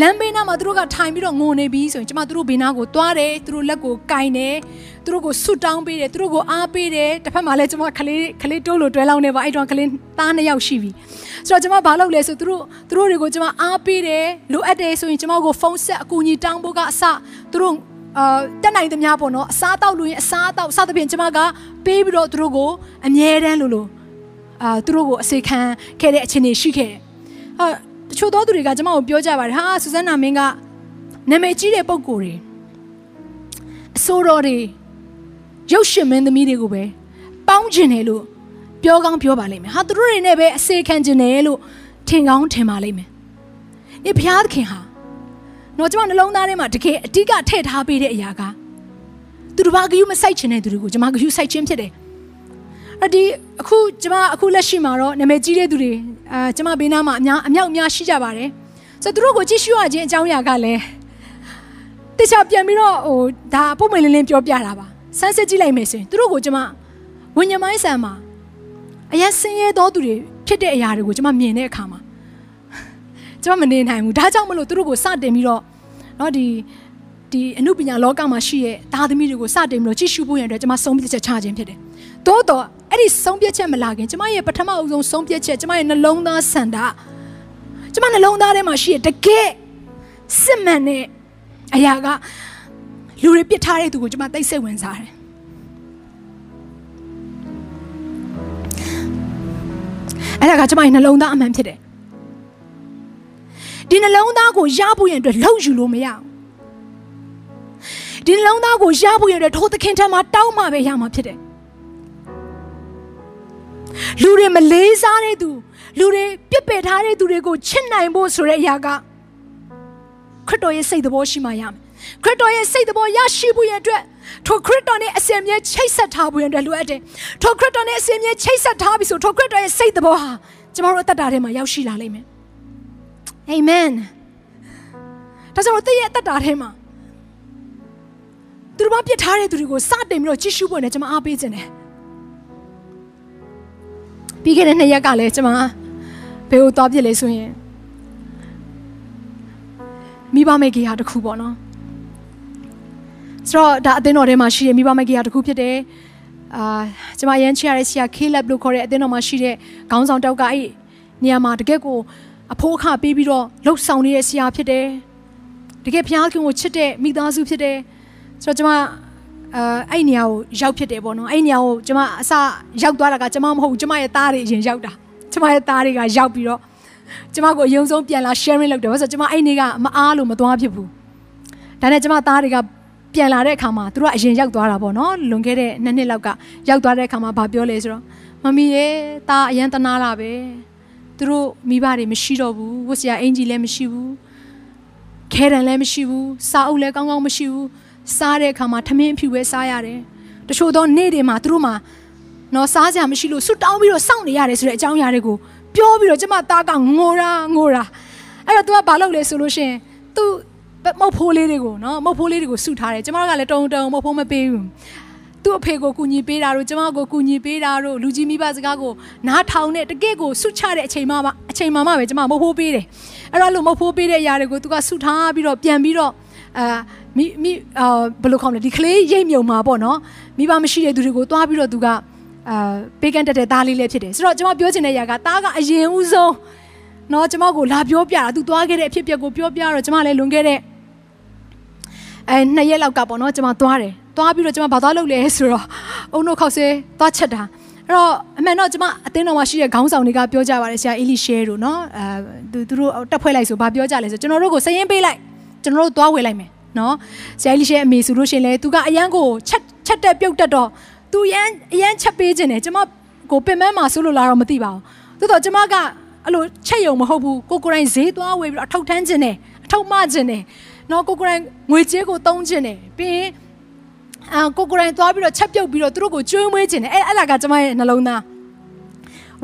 လမ်းဘေးနားမှာသူတို့ကထိုင်ပြီးတော့ငိုနေပြီးဆိုရင်ကျမသူတို့ဘေးနားကိုသွားတယ်သူတို့လက်ကိုကင်တယ်သူတို့ကိုဆွတ်တောင်းပေးတယ်သူတို့ကိုအားပေးတယ်တစ်ဖက်မှာလည်းကျမကလေးကလေးတိုးလို့တွဲလောင်းနေပါအဲ့တော့ကလေးသားနှစ်ယောက်ရှိပြီဆိုတော့ကျမဘာလုပ်လဲဆိုသူတို့သူတို့တွေကိုကျမအားပေးတယ်လိုအပ်တယ်ဆိုရင်ကျမကိုဖုန်းဆက်အကူအညီတောင်းဖို့ကအစသူတို့အာတက်နိုင်သမျှပေါ့နော်အစားတောက်လို့ရင်အစားတောက်စသဖြင့်ကျမကပေးပြီးတော့သူတို့ကိုအမြဲတမ်းလို့လို့အာသူတို့ကိုအစေခံခဲ့တဲ့အခြေအနေရှိခဲ့တယ်ဟာတ ချို့သောသူတွေကကျမကိုပြောကြပါတယ်ဟာဆူဇန်နာမင်းကနာမည်ကြီးတဲ့ပုံကိုယ်တွေအစိုးရတွေရုပ်ရှင်မင်းသမီးတွေကိုပဲပေါင်းကျင်တယ်လို့ပြောကောင်းပြောပါလိမ့်မယ်ဟာသူတို့တွေနဲ့ပဲအစေခံကျင်တယ်လို့ထင်ကောင်းထင်ပါလိမ့်မယ်ဒီဘုရားသခင်ဟာတော့ကျမနှလုံးသားထဲမှာတကယ်အဓိကထည့်ထားပေးတဲ့အရာကသူတို့ဘာဂယုမဆိုင်ချင်တဲ့သူတွေကိုကျမဂယုဆိုင်ခြင်းဖြစ်တယ် အဲ့ဒီအခုကျမအခုလက်ရှိမှာတော့နာမည်ကြီးတဲ့သူတွေအာကျမဘေးနားမှာအများအမြောက်အများရှိကြပါတယ်ဆိုတော့သူတို့ကိုကြည့်ရှုရခြင်းအကြောင်းအရာကလည်းတခြားပြန်ပြီးတော့ဟိုဒါပုံမှန်လင်းလင်းပြောပြတာပါဆန်းစစ်ကြည့်လိုက်မယ်ဆိုရင်သူတို့ကိုကျမဝိညာဉ်မိုင်းဆန်မှာအရင်ဆင်းရဲသောသူတွေဖြစ်တဲ့အရာတွေကိုကျမမြင်တဲ့အခါမှာကျမမနေနိုင်ဘူးဒါကြောင့်မလို့သူတို့ကိုစတင်ပြီးတော့เนาะဒီဒီ ဒီအမှုပညာလောကမှာရှိတဲ့သားသမီးတွေကိုစတင်ပြီးတော့ကြည့်ရှုဖို့ရတဲ့ကျွန်မဆုံးဖြတ်ချက်ချခြင်းဖြစ်တယ်။သို့တော့ အဲ့ဒီဆုံးဖြတ်ချက်မလာခင်ကျွန်မရဲ့ပထမအဦးဆုံးဆုံးဖြတ်ချက်ကျွန်မရဲ့နှလုံးသားဆန္ဒကျွန်မနှလုံးသားထဲမှာရှိတဲ့တကယ်စစ်မှန်တဲ့အရာကလူတွေပြစ်ထားတဲ့သူကိုကျွန်မသိစိတ်ဝင်စားတယ်အဲ့ဒါကကျွန်မရဲ့နှလုံးသားအမှန်ဖြစ်တယ်ဒီနှလုံးသားကိုရဖို့ရင်အတွက်လှုပ်ယူလို့မရအောင်ဒီနှလုံးသားကိုရဖို့ရတဲ့ထိုးသခင်ထံမှာတောင်းမှပဲရမှာဖြစ်တယ် လူတွေမလေးစားတဲ့သူလူတွေပြစ်ပယ်ထားတဲ့သူတွေကိုချစ်နိုင်ဖို့ဆိုတဲ့အရာကခရစ်တော်ရဲ့စိတ်တော်ရှိမှရမယ်ခရစ်တော်ရဲ့စိတ်တော်ရရှိဖို့ရတဲ့ထိုခရစ်တော်နဲ့အစဉ်မြဲချိတ်ဆက်ထားဖို့ရတဲ့လိုအပ်တယ်ထိုခရစ်တော်နဲ့အစဉ်မြဲချိတ်ဆက်ထားပြီဆိုထိုခရစ်တော်ရဲ့စိတ်တော်ဟာကျမတို့အသက်တာထဲမှာရောက်ရှိလာလိမ့်မယ်အာမင်ဒါကြောင့်တည့်ရဲ့အသက်တာထဲမှာသူတို့ဘာပြစ်ထားတဲ့သူတွေကိုစတင်ပြီးတော့ကြည့်ရှုဖို့နဲ့ကျွန်မအားပေးခြင်းတယ် ပြီးခဲ့တဲ့နှစ်ရက်ကလည်းကျွန်မဘယ်ကိုသွားပြစ်လဲဆိုရင်မိဘမိတ်ကြီးဟာတခုပေါ့နော်ဆိုတော့ဒါအသင်းတော်ထဲမှာရှိတဲ့မိဘမိတ်ကြီးဟာတခုဖြစ်တယ်အာကျွန်မရမ်းချရတဲ့ဆရာ K-Lab လို့ခေါ်တဲ့အသင်းတော်မှာရှိတဲ့ခေါင်းဆောင်တောက်ကအဲ့နေရာမှာတကယ့်ကိုအဖိုးအခပေးပြီးတော့လှုပ်ဆောင်နေတဲ့ဆရာဖြစ်တယ်တကယ်ဘုရားခင်ကိုချစ်တဲ့မိသားစုဖြစ်တယ်ဆိုတော့ကျွန်မ အဲအဲ့နေရာကိုရောက်ဖြစ်တယ်ပေါ့နော်အဲ့နေရာကိုကျွန်မအစရောက်သွားတာကကျွန်မမဟုတ်ဘူးကျွန်မရဲ့သားတွေအရင်ရောက်တာကျွန်မရဲ့သားတွေကရောက်ပြီးတော့ကျွန်မကိုအယုံဆုံးပြန်လာ sharing လုပ်တယ်ဘာလို့ဆိုကျွန်မအဲ့နေ့ကမအားလို့မသွားဖြစ်ဘူးဒါနဲ့ကျွန်မသားတွေကပြန်လာတဲ့အခါမှာသူတို့ကအရင်ရောက်သွားတာပေါ့နော်လွန်ခဲ့တဲ့နှစ်နှစ်လောက်ကရောက်သွားတဲ့အခါမှာဘာပြောလဲဆိုတော့မမီရဲ့သားအရန်တနာတာပဲသူတို့မိဘတွေမရှိတော့ဘူးဝတ်စရာအင်ဂျီလည်းမရှိဘူးခဲတံလည်းမရှိဘူးစာအုပ်လည်းကောင်းကောင်းမရှိဘူး စားတဲ့အခါမှာထမင်းအဖြူပဲစားရတယ်တချို့သောနေ့တွေမှာသူတို့မှာနော်စားစရာမရှိလို့ဆွတောင်းပြီးတော့စောင့်နေရတယ်ဆိုတဲ့အကြောင်းအရာတွေကိုပြောပြီးတော့ကျမသားကငိုတာငိုတာအဲ့တော့ तू ကဘာလုပ်လဲဆိုလို့ရှိရင် तू မုတ်ဖိုးလေးတွေကိုနော်မုတ်ဖိုးလေးတွေကိုစုထားတယ်ကျမတို့ကလည်းတုံတုံမုတ်ဖိုးမပေးဘူးသူ့အဖေကိုကူညီပေးတာတို့ကျမကိုကူညီပေးတာတို့လူကြီးမိဘစကားကိုနားထောင်တဲ့တကယ့်ကိုဆုချတဲ့အချိန်မှအချိန်မှမှပဲကျမမုတ်ဖိုးပေးတယ်အဲ့တော့လို့မုတ်ဖိုးပေးတဲ့အရာတွေကိုသူကဆုထားပြီးတော့ပြန်ပြီးတော့ အာမိမိအာဘယ်လိုခေါ်မလဲဒီကလေးရိတ်မြုံမှာပေါ့နော်မိဘမရှိတဲ့သူတွေကိုတွားပြီးတော့သူကအာပေးကန်တက်တဲ့သားလေးလည်းဖြစ်တယ်ဆိုတော့ကျွန်မပြောချင်တဲ့အရာကသားကအရင်ဦးဆုံးနော်ကျွန်မကိုလာပြောပြတာသူတွားခဲ့တဲ့အဖြစ်အပျက်ကိုပြောပြတော့ကျွန်မလည်းလွန်ခဲ့တဲ့အဲနှစ်ရက်လောက်ကပေါ့နော်ကျွန်မသွားတယ်သွားပြီးတော့ကျွန်မဘာသွားလုပ်လဲဆိုတော့အုံတို့ခောက်ဆဲသွားချက်တာအဲ့တော့အမှန်တော့ကျွန်မအတင်းတော်မှာရှိတဲ့ခေါင်းဆောင်တွေကပြောကြပါတယ်ဆရာအီလီရှဲတို့နော်အဲသူတို့တက်ဖွဲ့လိုက်ဆိုဘာပြောကြလဲဆိုကျွန်တော်တို့ကိုစရင်ပေးလိုက် ကျွန်တော်တို့သွားဝယ်လိုက်မယ်နော်ဆရာကြီးရှဲအမေဆိုလို့ရှင်လဲသူကအရန်ကိုချက်ချက်တက်ပြုတ်တက်တော့သူရန်အရန်ချက်ပေးခြင်းတယ်ကျမကိုပင်မမှာဆိုလို့လာတော့မသိပါဘူးသို့တော့ကျမကအဲ့လိုချက်ယုံမဟုတ်ဘူးကိုကိုရိုင်းဈေးသွားဝယ်ပြီးတော့အထောက်ထမ်းခြင်းတယ်အထောက်မခြင်းတယ်နော်ကိုကိုရိုင်းငွေကြေးကိုသုံးခြင်းတယ်ပြီးရင်အာကိုကိုရိုင်းသွားပြီးတော့ချက်ပြုတ်ပြီးတော့သူတို့ကိုကျွေးမွေးခြင်းတယ်အဲ့အဲ့လာကကျမရဲ့နှလုံးသား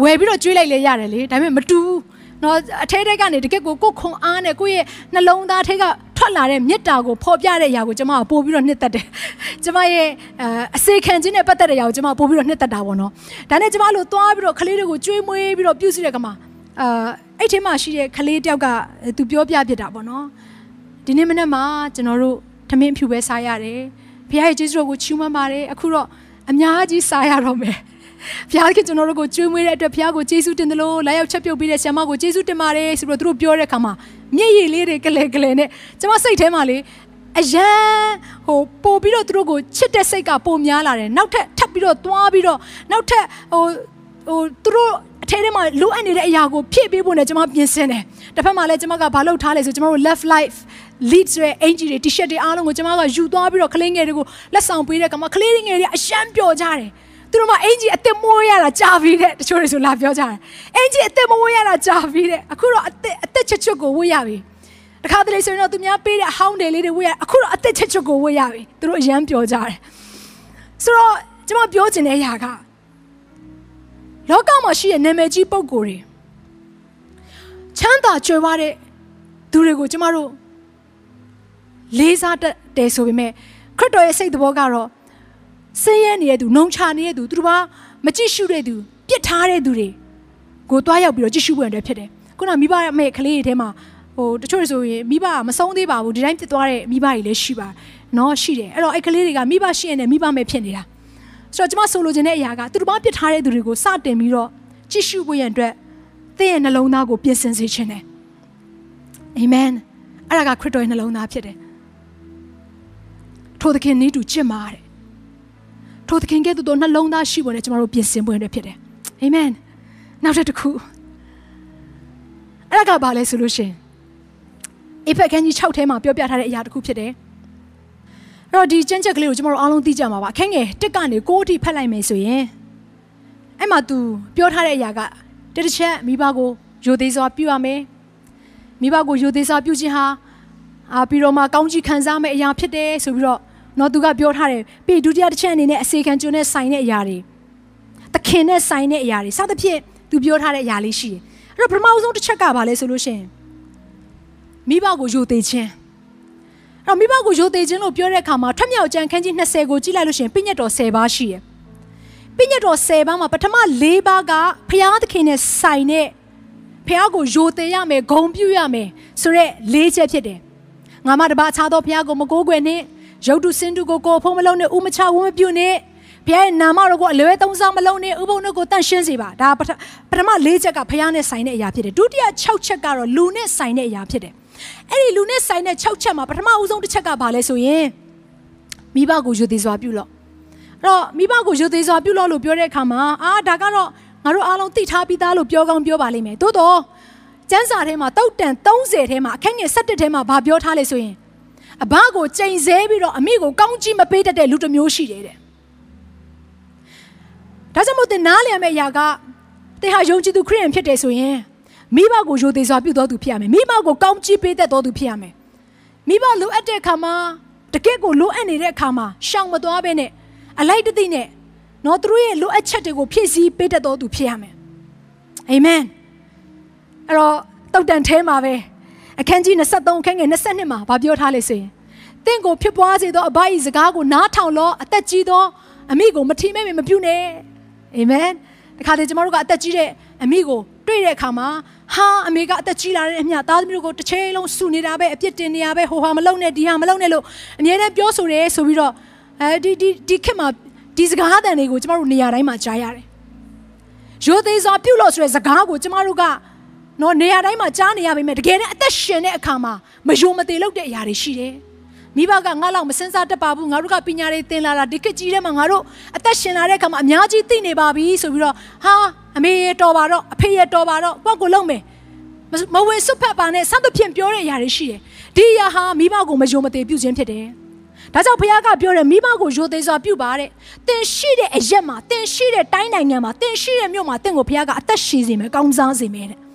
ဝယ်ပြီးတော့ကျွေးလိုက်လေရတယ်လေဒါပေမဲ့မတူဘူးနော်အထဲထဲကနေတကယ့်ကိုကိုခွန်အားနဲ့ကိုယ့်ရဲ့နှလုံးသားထဲက ထွက်လာတဲ့မေတ္တာကိုဖော်ပြတဲ့အရာကိုကျွန်မကပို့ပြီးတော့နှစ်သက်တယ်ကျွန်မရဲ့အစေခံခြင်းနဲ့ပတ်သက်တဲ့အရာကိုကျွန်မပို့ပြီးတော့နှစ်သက်တာပေါ့နော်ဒါနဲ့ကျွန်မလို့သွားပြီးတော့ကလေးတွေကိုကျွေးမွေးပြီးတော့ပြုစုတဲ့ကမှာအာအဲ့ထဲမှာရှိတဲ့ကလေးတယောက်ကသူပြောပြပြတာပေါ့နော်ဒီနေ့မနေ့မှာကျွန်တော်တို့ထမင်းဖြူပဲစားရတယ်ဖခင်ရဲ့ကျေးဇူးတော်ကိုချီးမွမ်းပါတယ်အခုတော့အများကြီးစားရတော့မယ်ဘုရားခင်ကျွန်တော်တို့ကိုကျွေးမွေးတဲ့အတွက်ဘုရားကိုကျေးဇူးတင်တယ်လို့လာရောက်ချက်ပြုတ်ပြီးတဲ့ဆရာမကိုကျေးဇူးတင်ပါတယ်ဆိုပြီးတော့သူတို့ပြောတဲ့အခါမှာ မျက်ရည်လေးတွေကလဲကလဲနဲ့ကျွန်မစိတ်ထဲမှာလေအရန်ဟိုပို့ပြီးတော့သူတို့ကိုချစ်တဲ့စိတ်ကပိုများလာတယ်နောက်ထပ်ထပ်ပြီးတော့သွားပြီးတော့နောက်ထပ်ဟိုဟိုသူတို့အထဲထဲမှာလိုအပ်နေတဲ့အရာကိုဖြည့်ပေးဖို့နဲ့ကျွန်မပြင်ဆင်တယ်တစ်ဖက်မှာလည်းကျွန်မကဘာလုပ်ထားလဲဆိုကျွန်တော်တို့ left life lead ဆိုတဲ့အင်ဂျီတွေ t-shirt တွေအားလုံးကိုကျွန်မကယူသွားပြီးတော့ကလေးငယ်တွေကိုလက်ဆောင်ပေးတဲ့ကမှာကလေးငယ်တွေအရှမ်းပျော်ကြတယ် သူတို့မှအင်ဂျီအစ်စ်မိုးရတာကြာပြီတဲ့တချို့တွေဆိုလာပြောကြတယ်အင်ဂျီအစ်စ်မိုးရတာကြာပြီတဲ့အခုတော့အစ်စ်အစ်စ်ချွတ်ချွတ်ကိုဝတ်ရပြီတခါတလေဆိုရင်တော့သူများပေးတဲ့အဟောင်းတယ်လေးတွေဝတ်ရအခုတော့အစ်စ်ချွတ်ချွတ်ကိုဝတ်ရပြီသူတို့အရန်ပြောကြတယ်ဆိုတော့ကျွန်မပြောချင်တဲ့အရာကလောကမှာရှိတဲ့နာမည်ကြီးပုံကိုယ်တွေချမ်းသာကြွယ်ဝတဲ့သူတွေကိုကျမတို့လေးစားတတ်တယ်ဆိုပေမဲ့ခရစ်တော်ရဲ့စိတ်တော်ကတော့ ဆင်းရဲနေတဲ့သူနှုံချနေတဲ့သူသူတို့ဘာမကြည့်ရှုတဲ့သူပြစ်ထားတဲ့သူတွေကိုတွားရောက်ပြီးတော့ကြည့်ရှုဖို့အတွက်ဖြစ်တယ်ခုနမိဘရဲ့ကလေးတွေထဲမှာဟဟိုတချို့ဆိုရင်မိဘကမဆုံးသေးပါဘူးဒီတိုင်းဖြစ်သွားတဲ့မိဘတွေလည်းရှိပါနော်ရှိတယ်အဲ့တော့အဲ့ကလေးတွေကမိဘရှိရင်လည်းမိဘမဲ့ဖြစ်နေတာဆိုတော့ကျွန်မဆိုလိုချင်တဲ့အရာကသူတို့ဘာပြစ်ထားတဲ့သူတွေကိုစတင်ပြီးတော့ကြည့်ရှုဖို့ရန်အတွက်သင်ရဲ့နှလုံးသားကိုပြင်ဆင်စေခြင်းတယ်အာမင်အဲ့ဒါကခရစ်တော်ရဲ့နှလုံးသားဖြစ်တယ်ထိုသခင်နည်းတူချစ်မာတဲ့ ထိုသခင်ကဲ့သို့သောနှလုံးသားရှိဖို့နဲ့ကျွန်တော်တို့ပြင်ဆင်ဖို့ရတဲ့ဖြစ်တယ်အာမင်နောက်တစ်ခုအဲ့ဒါကဘာလဲဆိုလို့ရှင်အေဖက်ခန်းကြီး6ထဲမှာပြောပြထားတဲ့အရာတစ်ခုဖြစ်တယ်အဲ့တော့ဒီကျမ်းချက်ကလေးကိုကျွန်တော်တို့အားလုံးသိကြမှာပါအခန်းငယ်1ကနေ9အထိဖတ်လိုက်မယ်ဆိုရင်အဲ့မှာ तू ပြောထားတဲ့အရာကတတစ်ချက်မိဘကိုယိုသေးစွာပြုရမယ်မိဘကိုယိုသေးစွာပြုခြင်းဟာအာပြီးတော့မှကောင်းကြီးခံစားမယ့်အရာဖြစ်တယ်ဆိုပြီးတော့ နော်သူကပြောထားတယ်ပြီးဒုတိယတစ်ချက်အနေနဲ့အစေခံကျွန်းနဲ့ဆိုင်တဲ့အရာတွေသခင်နဲ့ဆိုင်တဲ့အရာတွေစသဖြင့်သူပြောထားတဲ့အရာလေးရှိတယ်အဲ့တော့ပထမဆုံးတစ်ချက်ကဘာလဲဆိုလို့ရှိရင်မိဘကိုယိုသေးခြင်းအဲ့တော့မိဘကိုယိုသေးခြင်းလို့ပြောတဲ့အခါမှာထွက်မြောက်ကြံခန်းကြီး20ကိုကြည့်လိုက်လို့ရှိရင်ပြည့်ညတ်တော်10ပါးရှိတယ်ပြည့်ညတ်တော်10ပါးမှာပထမ4ပါးကဖျားသခင်နဲ့ဆိုင်တဲ့ဖျားကိုယိုသေးရမယ်ဂုံပြူရမယ်ဆိုရက်၄ချက်ဖြစ်တယ်ငါမတပါအခြားသောဖျားကိုမကိုးကွယ်နဲ့ ရုပ်တုစင်တုကိုကိုဖုံးမလုံးနဲ့ဥမချဝမပြုနဲ့ဘုရားရဲ့နာမတော်ကိုအလွဲသုံးစားမလုံးနဲ့ဥပုံတို့ကိုတန့်ရှင်းစေပါဒါပထမ၄ချက်ကဘုရားနဲ့ဆိုင်တဲ့အရာဖြစ်တယ်ဒုတိယ6ချက်ကတော့လူနဲ့ဆိုင်တဲ့အရာဖြစ်တယ်အဲ့ဒီလူနဲ့ဆိုင်တဲ့6ချက်မှာပထမဦးဆုံးတစ်ချက်ကဘာလဲဆိုရင်မိဘကိုယူသေးစွာပြုလို့အဲ့တော့မိဘကိုယူသေးစွာပြုလို့လို့ပြောတဲ့အခါမှာအာဒါကတော့ငါတို့အားလုံးသိထားပြီးသားလို့ပြောကောင်းပြောပါလိမ့်မယ်သို့တော့ကျမ်းစာထဲမှာတုတ်တန်30ထဲမှာအခန်းငယ်17ထဲမှာဗာပြောထားလေဆိုရင် အဘကိုချိန်ဆပြီးတော့အမိကိုကောင်းကြီးမပေးတတ်တဲ့လူတစ်မျိုးရှိတယ်တဲ့ဒါကြောင့်မို့သင်နားလည်ရမယ့်အရာကသင်ဟာယုံကြည်သူခရစ်ယာန်ဖြစ်တယ်ဆိုရင်မိဘကိုယိုသေးစွာပြုတော်သူဖြစ်ရမယ်မိဘကိုကောင်းချီးပေးတတ်တော်သူဖြစ်ရမယ်မိဘလိုအပ်တဲ့အခါမှာတကယ့်ကိုလိုအပ်နေတဲ့အခါမှာရှောင်မသွားဘဲနဲ့အလိုက်တသိနဲ့နော်သူတို့ရဲ့လိုအပ်ချက်တွေကိုဖြည့်ဆည်းပေးတတ်တော်သူဖြစ်ရမယ်အာမင်အဲ့တော့တုတ်တန်ထဲမှာပဲ အခန်းကြီး23အခန်းငယ်22မှာဗာပြောထားလေဆိုရင်တင့်ကိုဖြစ်ပွားစေသောအဘ၏စကားကိုနားထောင်လောအသက်ကြီးသောအမိကိုမထီမဲ့မပြုနဲ့အာမင်ဒီခါလေကျမတို့ကအသက်ကြီးတဲ့အမိကိုတွေ့တဲ့အခါမှာဟာအမေကအသက်ကြီးလာတဲ့အမျှသားသမီးတို့ကိုတစ်ချိန်လုံးစုနေတာပဲအပြစ်တင်နေရပဲဟိုဟာမလုံနဲ့ဒီဟာမလုံနဲ့လို့အမြဲတမ်းပြောဆိုတယ်ဆိုပြီးတော့အဲဒီဒီဒီခေတ်မှာဒီစကားအတန်တွေကိုကျမတို့နေရာတိုင်းမှာကြားရတယ်ရိုသေစွာပြုလို့ဆိုတဲ့စကားကိုကျမတို့က နော်နေရာတိုင်းမှာကြားနေရပါမယ်တကယ်နဲ့အသက်ရှင်တဲ့အခါမှာမယုံမသေးလို့တဲ့အရာတွေရှိတယ်မိဘကငါ့လောက်မစင်စားတတ်ပါဘူးငါတို့ကပညာတွေသင်လာတာဒီခေတ်ကြီးထဲမှာငါတို့အသက်ရှင်လာတဲ့အခါမှာအများကြီးသိနေပါပြီဆိုပြီးတော့ဟာအမေရတော်ပါတော့အဖေရတော်ပါတော့ကိုယ့်ကိုလုံးမယ်မဝေစွတ်ဖက်ပါနဲ့စသဖြင့်ပြောတဲ့အရာတွေရှိတယ်ဒီအရာဟာမိဘကိုမယုံမသေးပြုခြင်းဖြစ်တယ်ဒါကြောင့်ဘုရားကပြောတယ်မိဘကိုယိုသေးစွာပြုပါတဲ့။တင်ရှိတဲ့အရက်မှာတင်ရှိတဲ့တိုင်းနိုင်ငံမှာတင်ရှိတဲ့မြို့မှာတင့်ကိုဘုရားကအသက်ရှည်စေမယ်ကောင်းစားစေမယ်တဲ့။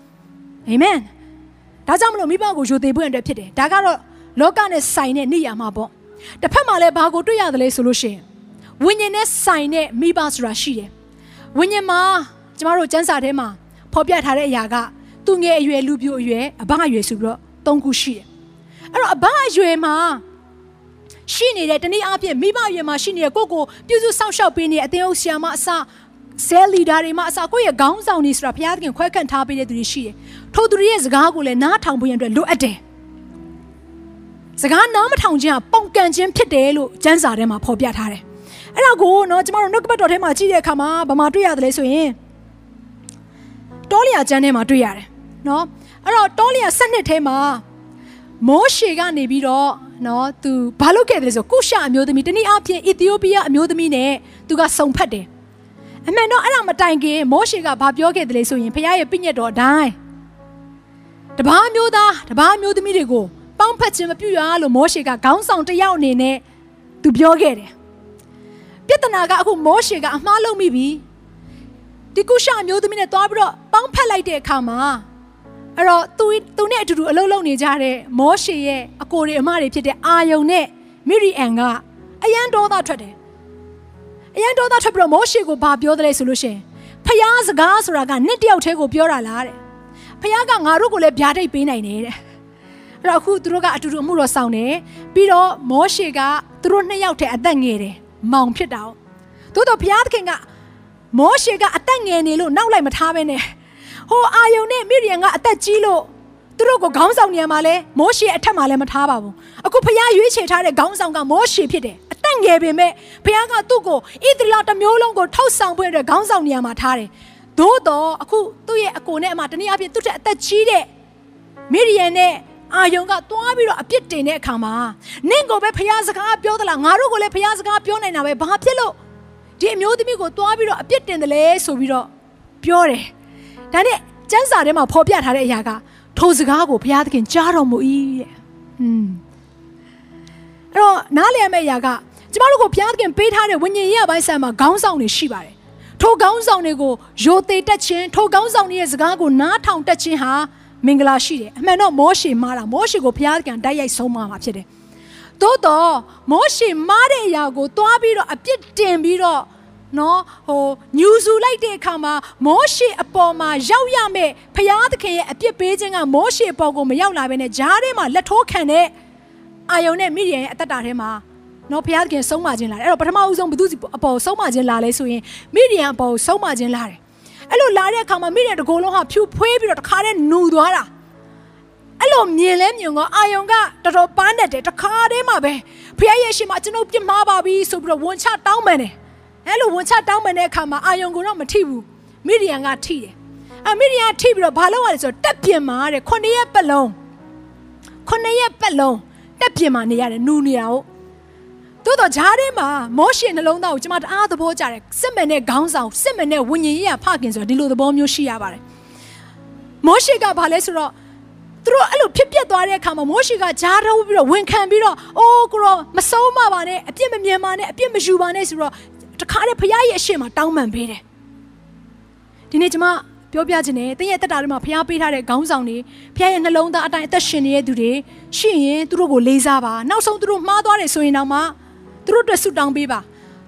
အာမင်။ဒါကြောင့်မလို့မိဘကိုယိုသေးဖို့အတွက်ဖြစ်တယ်။ဒါကတော့လောကနဲ့ဆိုင်တဲ့နေရာမှာပေါ့။တစ်ဖက်မှာလည်းဘာကိုတွေ့ရတယ်လဲဆိုလို့ရှိရင်ဝိညာဉ်နဲ့ဆိုင်တဲ့မိဘဆိုတာရှိတယ်။ဝိညာဉ်မှာကျမတို့ကျမ်းစာထဲမှာဖော်ပြထားတဲ့အရာကသူငယ်အရွယ်လူပြိုအရွယ်အဘအရွယ်ဆိုပြီးတော့သုံးခုရှိတယ်။အဲ့တော့အဘအရွယ်မှာရှိနေတဲ့တနည်းအားဖြင့်မိဘအရွယ်မှာရှိနေတဲ့ကိုကိုပြုစုစောင့်ရှောက်ပေးနေတဲ့အသင်းအုပ်ဆရာမအစ ဆဲလီဒါတွေမှာအစကိုယ့်ရဲ့ခေါင်းဆောင်နေဆိုတာဘုရားသခင်ခွဲခန့်ထားပေးတဲ့သူတွေရှိတယ်။ထို့သူတွေရဲ့စကားကိုလည်းနားထောင်ဖို့ရန်အတွက်လိုအပ်တယ်။စကားနားမထောင်ခြင်းကပုံကန်ခြင်းဖြစ်တယ်လို့ကျမ်းစာထဲမှာဖော်ပြထားတယ်။အဲ့ဒါကိုနော်ကျမတို့နှုတ်ကပတ်တော်ထဲမှာကြည့်တဲ့အခါမှာဘာမှတွေ့ရတယ်လဲဆိုရင်တောလျာကျမ်းထဲမှာတွေ့ရတယ်နော်အဲ့တော့တောလျာ၁၂ထဲမှာမောရှေကနေပြီးတော့နော်သူဘာလုပ်ခဲ့တယ်လဲဆိုကုရှာအမျိုးသမီးတနည်းအားဖြင့်အီသီယိုးပီးယားအမျိုးသမီးနဲ့သူကစုံဖက်တယ် အမှန်တော့အဲ့ဒါမတိုင်ခင်မောရှေကဘာပြောခဲ့တယ်လဲဆိုရင်ဖခင်ရဲ့ပြည့်ညတ်တော်အတိုင်းတပားမျိုးသားတပားမျိုးသမီးတွေကိုပေါင်းဖက်ခြင်းမပြုရလို့မောရှေကခေါင်းဆောင်တစ်ယောက်အနေနဲ့သူပြောခဲ့တယ်ပြဿနာကအခုမောရှေကအမှားလုပ်မိပြီဒီကုရှာမျိုးသမီးနဲ့သွားပြီးတော့ပေါင်းဖက်လိုက်တဲ့အခါမှာအဲ့တော့သူသူနဲ့အတူတူအလုပ်လုပ်နေကြတဲ့မောရှေရဲ့အကိုတွေအမတွေဖြစ်တဲ့အာယုန်နဲ့မိရီအန်ကအယံဒေါသထွက်တယ် အယံဒေါသထွက်ပြီးတော့မောရှေကိုဘာပြောတယ်လဲဆိုလို့ရှင်ဖျားစကားဆိုတာကနှစ်တယောက်တည်းကိုပြောတာလားတဲ့ဖျားကငါတို့ကိုလည်းဗျာဒိတ်ပေးနိုင်တယ်တဲ့အဲ့တော့အခုသူတို့ကအတူတူအမှုတော်ဆောင်တယ်ပြီးတော့မောရှေကသူတို့နှစ်ယောက်တည်းအသက်ငယ်တယ်မောင်ဖြစ်တာ။သို့တော့ဘုရားသခင်ကမောရှေကအသက်ငယ်နေလို့နောက်လိုက်မထားဘဲနဲ့ဟိုအာယုန်နဲ့မိရိယံကအသက်ကြီးလို့သူတို့ကိုခေါင်းဆောင်နေရမှာလဲမောရှေအထက်မှာလည်းမထားပါဘူးအခုဖခင်ရွေးချယ်ထားတဲ့ခေါင်းဆောင်ကမောရှေဖြစ်တယ် အသက်ငယ်ပေမဲ့ဖခင်ကသူ့ကိုဣသရေလတစ်မျိုးလုံးကိုထောက်ဆောင်ဖို့အတွက်ခေါင်းဆောင်နေရမှာထားတယ်သို့တော့အခုသူ့ရဲ့အကိုနဲ့အမတနည်းအားဖြင့်သူ့တဲ့အသက်ကြီးတဲ့မိရီယန်နဲ့အာယုံကတွားပြီးတော့အပြစ်တင်တဲ့အခါမှာနင့်ကိုပဲဖခင်စကားပြောသလားငါတို့ကိုလည်းဖခင်စကားပြောနိုင်တာပဲဘာဖြစ်လို့ဒီအမျိုးသမီးကိုတွားပြီးတော့အပြစ်တင်တယ်လဲဆိုပြီးတော့ပြောတယ်ဒါနဲ့ကျမ်းစာထဲမှာဖော်ပြထားတဲ့အရာကထိုစကားကိုဘုရားသခင်ကြားတော်မူ၏တဲ့။อืมအဲ့တော့နားလည်ရမယ့်အရာက ကျမတို့ကိုဘုရားသခင်ပေးထားတဲ့ဝိညာဉ်ရေးအပိုင်းဆိုင်မှာခေါင်းဆောင်တွေရှိပါတယ်။ထိုခေါင်းဆောင်တွေကိုယိုသေးတက်ခြင်းထိုခေါင်းဆောင်တွေရဲ့စကားကိုနားထောင်တက်ခြင်းဟာမင်္ဂလာရှိတယ်။အမှန်တော့မောရှေမားတာမောရှေကိုဘုရားသခင်တိုက်ရိုက်ဆုံးမမှာဖြစ်တယ်။သို့တော့မောရှေမားတဲ့အရာကိုတွားပြီးတော့အပြစ်တင်ပြီးတော့နော်ဟိုညူစုလိုက်တဲ့အခါမှာမောရှေအပေါ်မှာရောက်ရမယ်ဖျားသခင်ရဲ့အပြစ်ပေးခြင်းကမောရှေအပေါ်ကိုမရောက်လာဘဲနဲ့ဂျားထဲမှာလက်ထိုးခံတဲ့အာယုံနဲ့မိရီယန်ရဲ့အသက်တာထဲမှာ နော်ဖျားသခင်ဆုံးမခြင်းလာတယ်အဲ့တော့ပထမဦးဆုံးဘုသူအပေါ်ဆုံးမခြင်းလာလဲဆိုရင်မိရီယန်အပေါ်ဆုံးမခြင်းလာတယ်အဲ့လိုလာတဲ့အခါမှာမိရီယန်တကိုယ်လုံးဟာဖြူဖွေးပြီးတော့တခါတည်းနူသွားတာအဲ့လိုမြင်လဲမြင်တော့အာယုံကတော်တော်ပန်းတတ်တယ်တခါတည်းမှာပဲဖျားရဲ့ရှင်မှာကျွန်ုပ်ပြစ်မှားပါပြီဆိုပြီးတော့ဝန်ချတောင်းပန်တယ်အဲ့လိုဝန်ချတောင်းပန်တဲ့အခါမှာအာယုံကတော့မထိဘူးမိရီယန်ကထိတယ်အမိရီယန်ထိပြီးတော့ဘာလုပ်ရလဲဆိုတော့တက်ပြင်မှာတဲ့ခုနှစ်ရက်ပတ်လုံးခုနှစ်ရက်ပတ်လုံးတက်ပြင်မှာနေရတယ်နူနေရအောင် သို့တော့ဂျားထဲမှာမောရှေနှလုံးသားကိုကျွန်မတအားသဘောကျတယ်စစ်မှန်တဲ့ခေါင်းဆောင်စစ်မှန်တဲ့ဝိညာဉ်ရေးရဖခင်ဆိုတော့ဒီလိုသဘောမျိုးရှိရပါတယ်မောရှေကဘာလဲဆိုတော့သူတို့အဲ့လိုဖြစ်ပျက်သွားတဲ့အခါမှာမောရှေကဂျားထုတ်ပြီးတော့ဝန်ခံပြီးတော့အိုးကိုရောမဆုံးမပါနဲ့အပြစ်မမြင်ပါနဲ့အပြစ်မယူပါနဲ့ဆိုတော့တခါတည်းဖခင်ရဲ့အရှင်မှာတောင်းပန်ပေးတယ်ဒီနေ့ကျွန်မပြောပြခြင်းနဲ့တင်းရဲ့တက်တာတွေမှာဖခင်ပေးထားတဲ့ခေါင်းဆောင်တွေဖခင်ရဲ့နှလုံးသားအတိုင်းအသက်ရှင်နေတဲ့သူတွေရှိရင်သူတို့ကိုလေးစားပါနောက်ဆုံးသူတို့မှားသွားတယ်ဆိုရင်တော့မှ သူတို့အတွက်ဆုတောင်းပေးပါ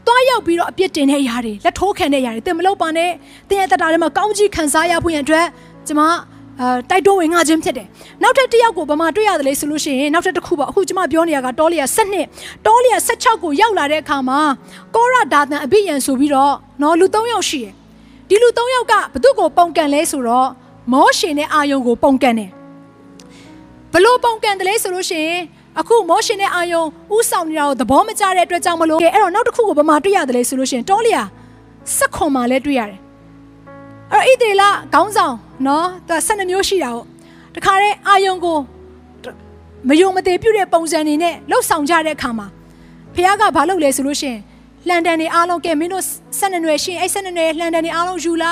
တွားရောက်ပြီးတော့အပြစ်တင်တဲ့အရာတွေလက်ထိုးခံတဲ့အရာတွေတင်မလုပ်ပါနဲ့တင်းရဲ့တက်တာတွေမှာကောင်းကြီးခံစားရဖို့ရန်အတွက်ကျွန်မအဲတိုက်တွန်းဝင်ငါခြင်းဖြစ်တယ်။နောက်ထပ်တစ်ယောက်ကိုဗမာတွေ့ရတယ်လေဆိုလို့ရှိရင်နောက်ထပ်တစ်ခုပေါ့အခုကျွန်မပြောနေရကတောလီယာ7နှစ်တောလီယာ16ကိုရောက်လာတဲ့အခါမှာကောရဒါသန်အဘိယံဆိုပြီးတော့နော်လူ3ယောက်ရှိတယ်။ဒီလူ3ယောက်ကဘသူ့ကိုပုံကန်လဲဆိုတော့မောရှေနဲ့အာယုံကိုပုံကန်တယ်။ဘလို့ပုံကန်တယ်လဲဆိုလို့ရှိရင် အခုမောရှေနဲ့အာယုံဥဆောင်နေတာကိုသဘောမကျတဲ့အတွက်ကြောင့်မလို့အဲ့တော့နောက်တစ်ခုကိုဗမာတွေ့ရတယ်လေဆိုလို့ရှိရင်တောလီယာဆက်ခွန်မှာလဲတွေ့ရတယ်အဲ့တော့ဣသေလခေါင်းဆောင်နော်သူ12မျိုးရှိတာဟုတ်တခါတည်းအာယုံကိုမယုံမသေးပြုတဲ့ပုံစံတွေနဲ့လှုပ်ဆောင်ကြတဲ့အခါမှာဖခင်ကဘာလုပ်လဲဆိုလို့ရှိရင်လှန်တန်တွေအားလုံးကဲမင်းတို့12နွယ်ရှင်အဲ့12နွယ်လှန်တန်တွေအားလုံးယူလာ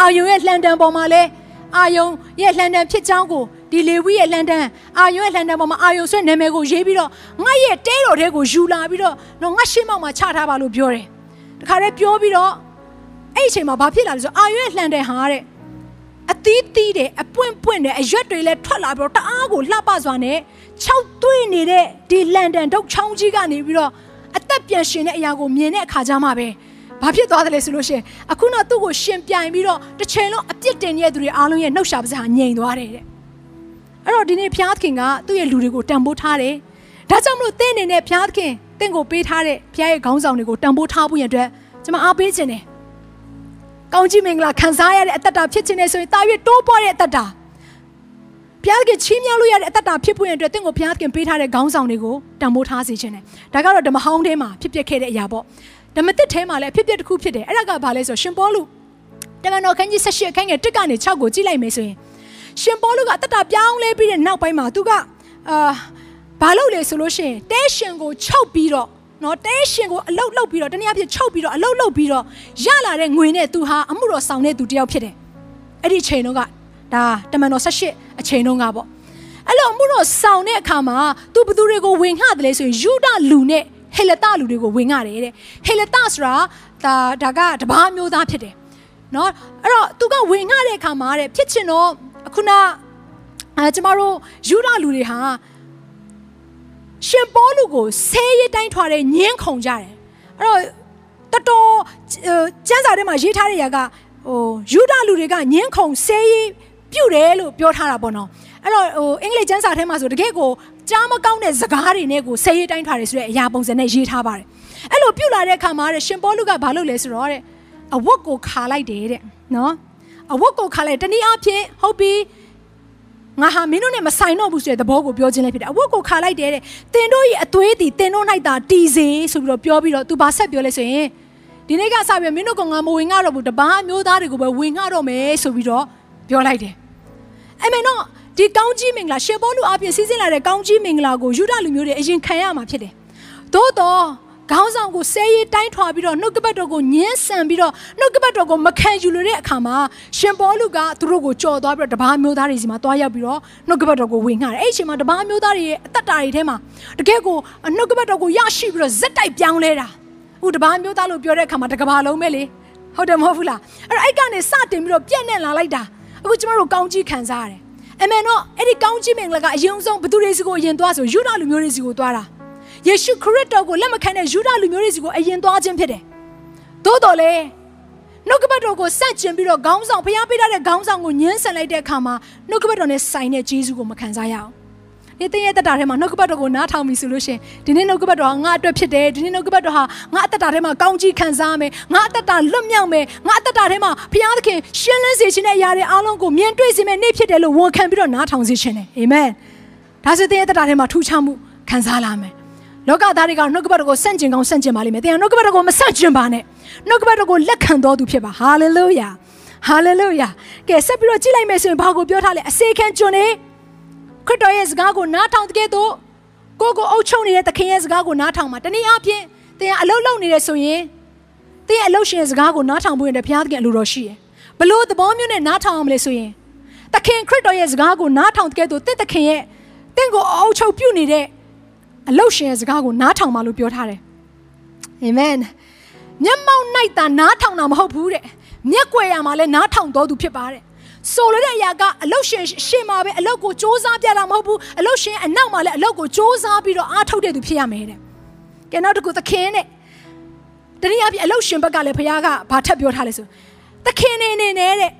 အာယုံရဲ့လှန်တန်ပေါ်မှာလဲအာယုံရဲ့လှန်တန်ဖြစ်ကြောင်းကို ဒီလေဝိရဲ့လှန်တန်အာယုံရဲ့လှန်တန်ပေါ်မှာအာယုံဆွဲနာမည်ကိုရေးပြီးတော့ငါရဲ့တဲတော်တဲကိုယူလာပြီးတော့တော့ငါရှင်းမောက်မှာချထားပါလို့ပြောတယ်တခါတည်းပြောပြီးတော့အဲ့အချိန်မှာဘာဖြစ်လာလဲဆိုအာရွက်လှန်တဲ့ဟာတဲ့အသီးသီးတယ်အပွင့်ပွင့်တယ်အရွက်တွေလည်းထွက်လာပြီးတော့တအားကိုလှပစွာနဲ့၆သွေးနေတဲ့ဒီလန်ဒန်ဒုတ်ချောင်းကြီးကနေပြီးတော့အသက်ပြန်ရှင်တဲ့အရာကိုမြင်တဲ့အခါကျမှပဲဘာဖြစ်သွားတယ်လဲဆိုလို့ရှိရင်အခုတော့သူ့ကိုရှင်ပြိုင်ပြီးတော့တစ်ချိန်လုံးအပြစ်တင်နေတဲ့သူတွေအားလုံးရဲ့နှုတ်ရှာပါးစဟာငြိမ်သွားတယ်တဲ့ အဲ့တော့ဒီနေ့ဘုရားသခင်ကသူ့ရဲ့လူတွေကိုတန်ဖိုးထားတယ်ဒါကြောင့်မလို့သင်အနေနဲ့ဘုရားသခင်တင့်ကိုပေးထားတဲ့ဘုရားရဲ့ခေါင်းဆောင်တွေကိုတန်ဖိုးထားဖို့ရတဲ့ကျွန်မအားပေးခြင်းတယ်ကောင်းကြီးမင်္ဂလာခံစားရတဲ့အသက်တာဖြစ်ခြင်းနဲ့ဆိုရင်တာ၍တိုးပွားတဲ့အသက်တာဘုရားခင်ချီးမြှောက်လို့ရတဲ့အသက်တာဖြစ်ဖို့ရတဲ့တင့်ကိုဘုရားခင်ပေးထားတဲ့ခေါင်းဆောင်တွေကိုတန်ဖိုးထားစေခြင်းနဲ့ဒါကတော့ဓမ္မဟောင်းထဲမှာဖြစ်ပျက်ခဲ့တဲ့အရာပေါ့ဓမ္မသစ်ထဲမှာလည်းအဖြစ်ပျက်တစ်ခုဖြစ်တယ်အဲ့ဒါကဘာလဲဆိုရှင်ပေါလုတမန်တော်ခန်းကြီး78အခန်းငယ်1ကနေ6ကိုကြည့်လိုက်မယ်ဆိုရင် ရှင်ပေါလုကအသက်တာပြောင်းလဲပြီးတဲ့နောက်ပိုင်းမှာသူကအာဘာလုပ်လဲဆိုလို့ရှိရင်တဲရှင်ကိုချုပ်ပြီးတော့နော်တဲရှင်ကိုအလုတ်လုတ်ပြီးတော့တနည်းအားဖြင့်ချုပ်ပြီးတော့အလုတ်လုတ်ပြီးတော့ရလာတဲ့ငွေနဲ့သူဟာအမှုတော်ဆောင်တဲ့သူတယောက်ဖြစ်တယ်အဲ့ဒီချိန်တော့ကဒါတမန်တော်78အချိန်တော့ကပေါ့အဲ့လိုအမှုတော်ဆောင်တဲ့အခါမှာသူဘသူတွေကိုဝင်ငှတယ်လဲဆိုရင်ယူဒလူနဲ့ဟေလတလူတွေကိုဝင်ငှတယ်တဲ့ဟေလတဆိုတာဒါဒါကတပားမျိုးသားဖြစ်တယ်နော်အဲ့တော့သူကဝင်ငှတဲ့အခါမှာတဲ့ဖြစ်ချင်တော့ ခုနအဲကျမတို့ယူဒလူတွေဟာရှင်ပေါလုကိုဆဲရတိုင်းထွာတဲ့ညင်းခုန်ကြတယ်အဲ့တော့တော်တော်ကျမ်းစာထဲမှာရေးထားတဲ့ຢာကဟိုယူဒလူတွေကညင်းခုန်ဆဲရပြုတ်တယ်လို့ပြောထားတာပေါ့နော်အဲ့တော့ဟိုအင်္ဂလိပ်ကျမ်းစာထဲမှာဆိုတကယ်ကိုကြားမကောင်းတဲ့စကားတွေနဲ့ကိုဆဲရတိုင်းထွာတယ်ဆိုတဲ့အရာပုံစံနဲ့ရေးထားပါတယ်အဲ့လိုပြုတ်လာတဲ့အခါမှာတဲ့ရှင်ပေါလုကဘာလုပ်လဲဆိုတော့တဲ့အဝတ်ကိုခါလိုက်တယ်တဲ့နော် အဝတ်ကိုခါလိုက်တနည်းအားဖြင့်ဟုတ်ပြီငါဟာမင်းတို့နဲ့မဆိုင်တော့ဘူးဆိုတဲ့သဘောကိုပြောခြင်းလည်းဖြစ်တယ်အဝတ်ကိုခါလိုက်တယ်တဲ့တင်တို့ရဲ့အသွေးသည်တင်တို့၌သာတီစေဆိုပြီးတော့ပြောပြီးတော့သူဘာဆက်ပြောလဲဆိုရင်ဒီနေ့ကစပြီးမင်းတို့ကငါမဝင်ငါတော့ဘူးတပားမျိုးသားတွေကိုပဲဝင်ငါတော့မယ်ဆိုပြီးတော့ပြောလိုက်တယ်အဲ့မဲ့တော့ဒီကောင်းကြီးမင်္ဂလာရှေဘောလူအပြင်စီးစင်းလာတဲ့ကောင်းကြီးမင်္ဂလာကိုယူဒလူမျိုးတွေအရင်ခံရမှာဖြစ်တယ်သို့တော့ ခေါင်းဆောင်ကိုဆဲရီတိုင်းထွာပြီးတော့နှုတ်ကပတ်တော်ကိုညှင်းဆန်ပြီးတော့နှုတ်ကပတ်တော်ကိုမခံယူလို့တဲ့အခါမှာရှင်ပေါလုကသူတို့ကိုကြော်သွားပြီးတော့တပားမျိုးသားတွေစီမှာတွားရောက်ပြီးတော့နှုတ်ကပတ်တော်ကိုဝင်ငှတယ်အဲ့ဒီအချိန်မှာတပားမျိုးသားတွေရဲ့အသက်တာတွေထဲမှာတကယ်ကိုနှုတ်ကပတ်တော်ကိုရရှိပြီးတော့ဇက်တိုက်ပြောင်းလဲတာဥတပားမျိုးသားလို့ပြောတဲ့အခါမှာတကဘာလုံးပဲလေဟုတ်တယ်မဟုတ်ဘူးလားအဲ့တော့အဲ့ကနေစတင်ပြီးတော့ပြည့်နဲ့လာလိုက်တာအခုကျမတို့ကောင်းကြီးခံစားရတယ်အမေနော်အဲ့ဒီကောင်းကြီးမင်္ဂလာကအရင်ဆုံးဘသူတွေစီကိုအရင်သွားဆိုယူဒလူမျိုးတွေစီကိုသွားတာ ယေရှုခရစ်တော်ကိုလက်မခံတဲ့ယူဒလူမျိုးတွေစီကိုအရင်သွားခြင်းဖြစ်တယ်။သို့တော်လည်းနှုတ်ကပတ်တော်ကိုစန့်ကျင်ပြီးတော့ခေါင်းဆောင်ဖျားပေးထားတဲ့ခေါင်းဆောင်ကိုညှင်းဆန်လိုက်တဲ့အခါမှာနှုတ်ကပတ်တော်နဲ့ဆိုင်တဲ့ဂျေဇုကိုမခံစားရအောင်။ဒီတင်းရဲ့တက်တာထဲမှာနှုတ်ကပတ်တော်ကိုနားထောင်ပြီဆိုလို့ရှင်ဒီနေ့နှုတ်ကပတ်တော်ဟာငါအတွက်ဖြစ်တယ်ဒီနေ့နှုတ်ကပတ်တော်ဟာငါအသက်တာထဲမှာကောင်းကြီးခံစားမယ်ငါအသက်တာလွတ်မြောက်မယ်ငါအသက်တာထဲမှာဖျားသခင်ရှင်းလင်းစေခြင်းနဲ့အရာတွေအားလုံးကိုမြင်တွေ့စေမယ်နေ့ဖြစ်တယ်လို့ဝန်ခံပြီးတော့နားထောင်စေခြင်းနဲ့အာမင်။ဒါဆိုတင်းရဲ့တက်တာထဲမှာထူးခြားမှုခံစားလာမယ်။ လောကသားတွေကနှုတ်ကပတ်တော်ကိုစန့်ကျင်ကောင်းစန့်ကျင်ပါလိမ့်မယ်။သင်ကနှုတ်ကပတ်တော်ကိုမစန့်ကျင်ပါနဲ့။နှုတ်ကပတ်တော်ကိုလက်ခံတော်သူဖြစ်ပါ။ဟာလေလုယာ။ဟာလေလုယာ။ကဲဆက်ပြီးတော့ကြည့်လိုက်မယ်ဆိုရင်ဘာကိုပြောထားလဲအစေခံကျွန်နေခရစ်တော်ရဲ့စကားကိုနားထောင်တဲ့ကဲ့သို့ကိုကိုအုပ်ချုပ်နေတဲ့သခင်ရဲ့စကားကိုနားထောင်မှာတနည်းအားဖြင့်သင်ကအလုပ်လုပ်နေတယ်ဆိုရင်သင်ရဲ့အလုပ်ရှင်ရဲ့စကားကိုနားထောင်ဖို့ရင်တဘုရားသခင်အလိုတော်ရှိတယ်။ဘလို့သဘောမျိုးနဲ့နားထောင်အောင်မလဲဆိုရင်သခင်ခရစ်တော်ရဲ့စကားကိုနားထောင်တဲ့ကဲ့သို့တင့်သခင်ရဲ့တင့်ကိုအုပ်ချုပ်ပြုနေတဲ့ အလုတ်ရှင်ရဲ့စကားကိုနားထောင်ပါလို့ပြောထားတယ်အာမင်မျက်မှောက်၌သာနားထောင်တာမဟုတ်ဘူးတဲ့မျက်ွယ်ရမှာလည်းနားထောင်တော်သူဖြစ်ပါတဲ့ဆိုလိုတဲ့အရာကအလုတ်ရှင်ရှေ့မှာပဲအလုတ်ကိုစ조사ပြတာမဟုတ်ဘူးအလုတ်ရှင်အနောက်မှာလည်းအလုတ်ကိုစ조사ပြီးတော့အားထုတ်တဲ့သူဖြစ်ရမယ်တဲ့ကဲနောက်တစ်ခုသခင်တဲ့တနည်းအားဖြင့်အလုတ်ရှင်ဘက်ကလည်းဘုရားကဘာထပ်ပြောထားလဲဆိုသခင်နေနေနဲ့တဲ့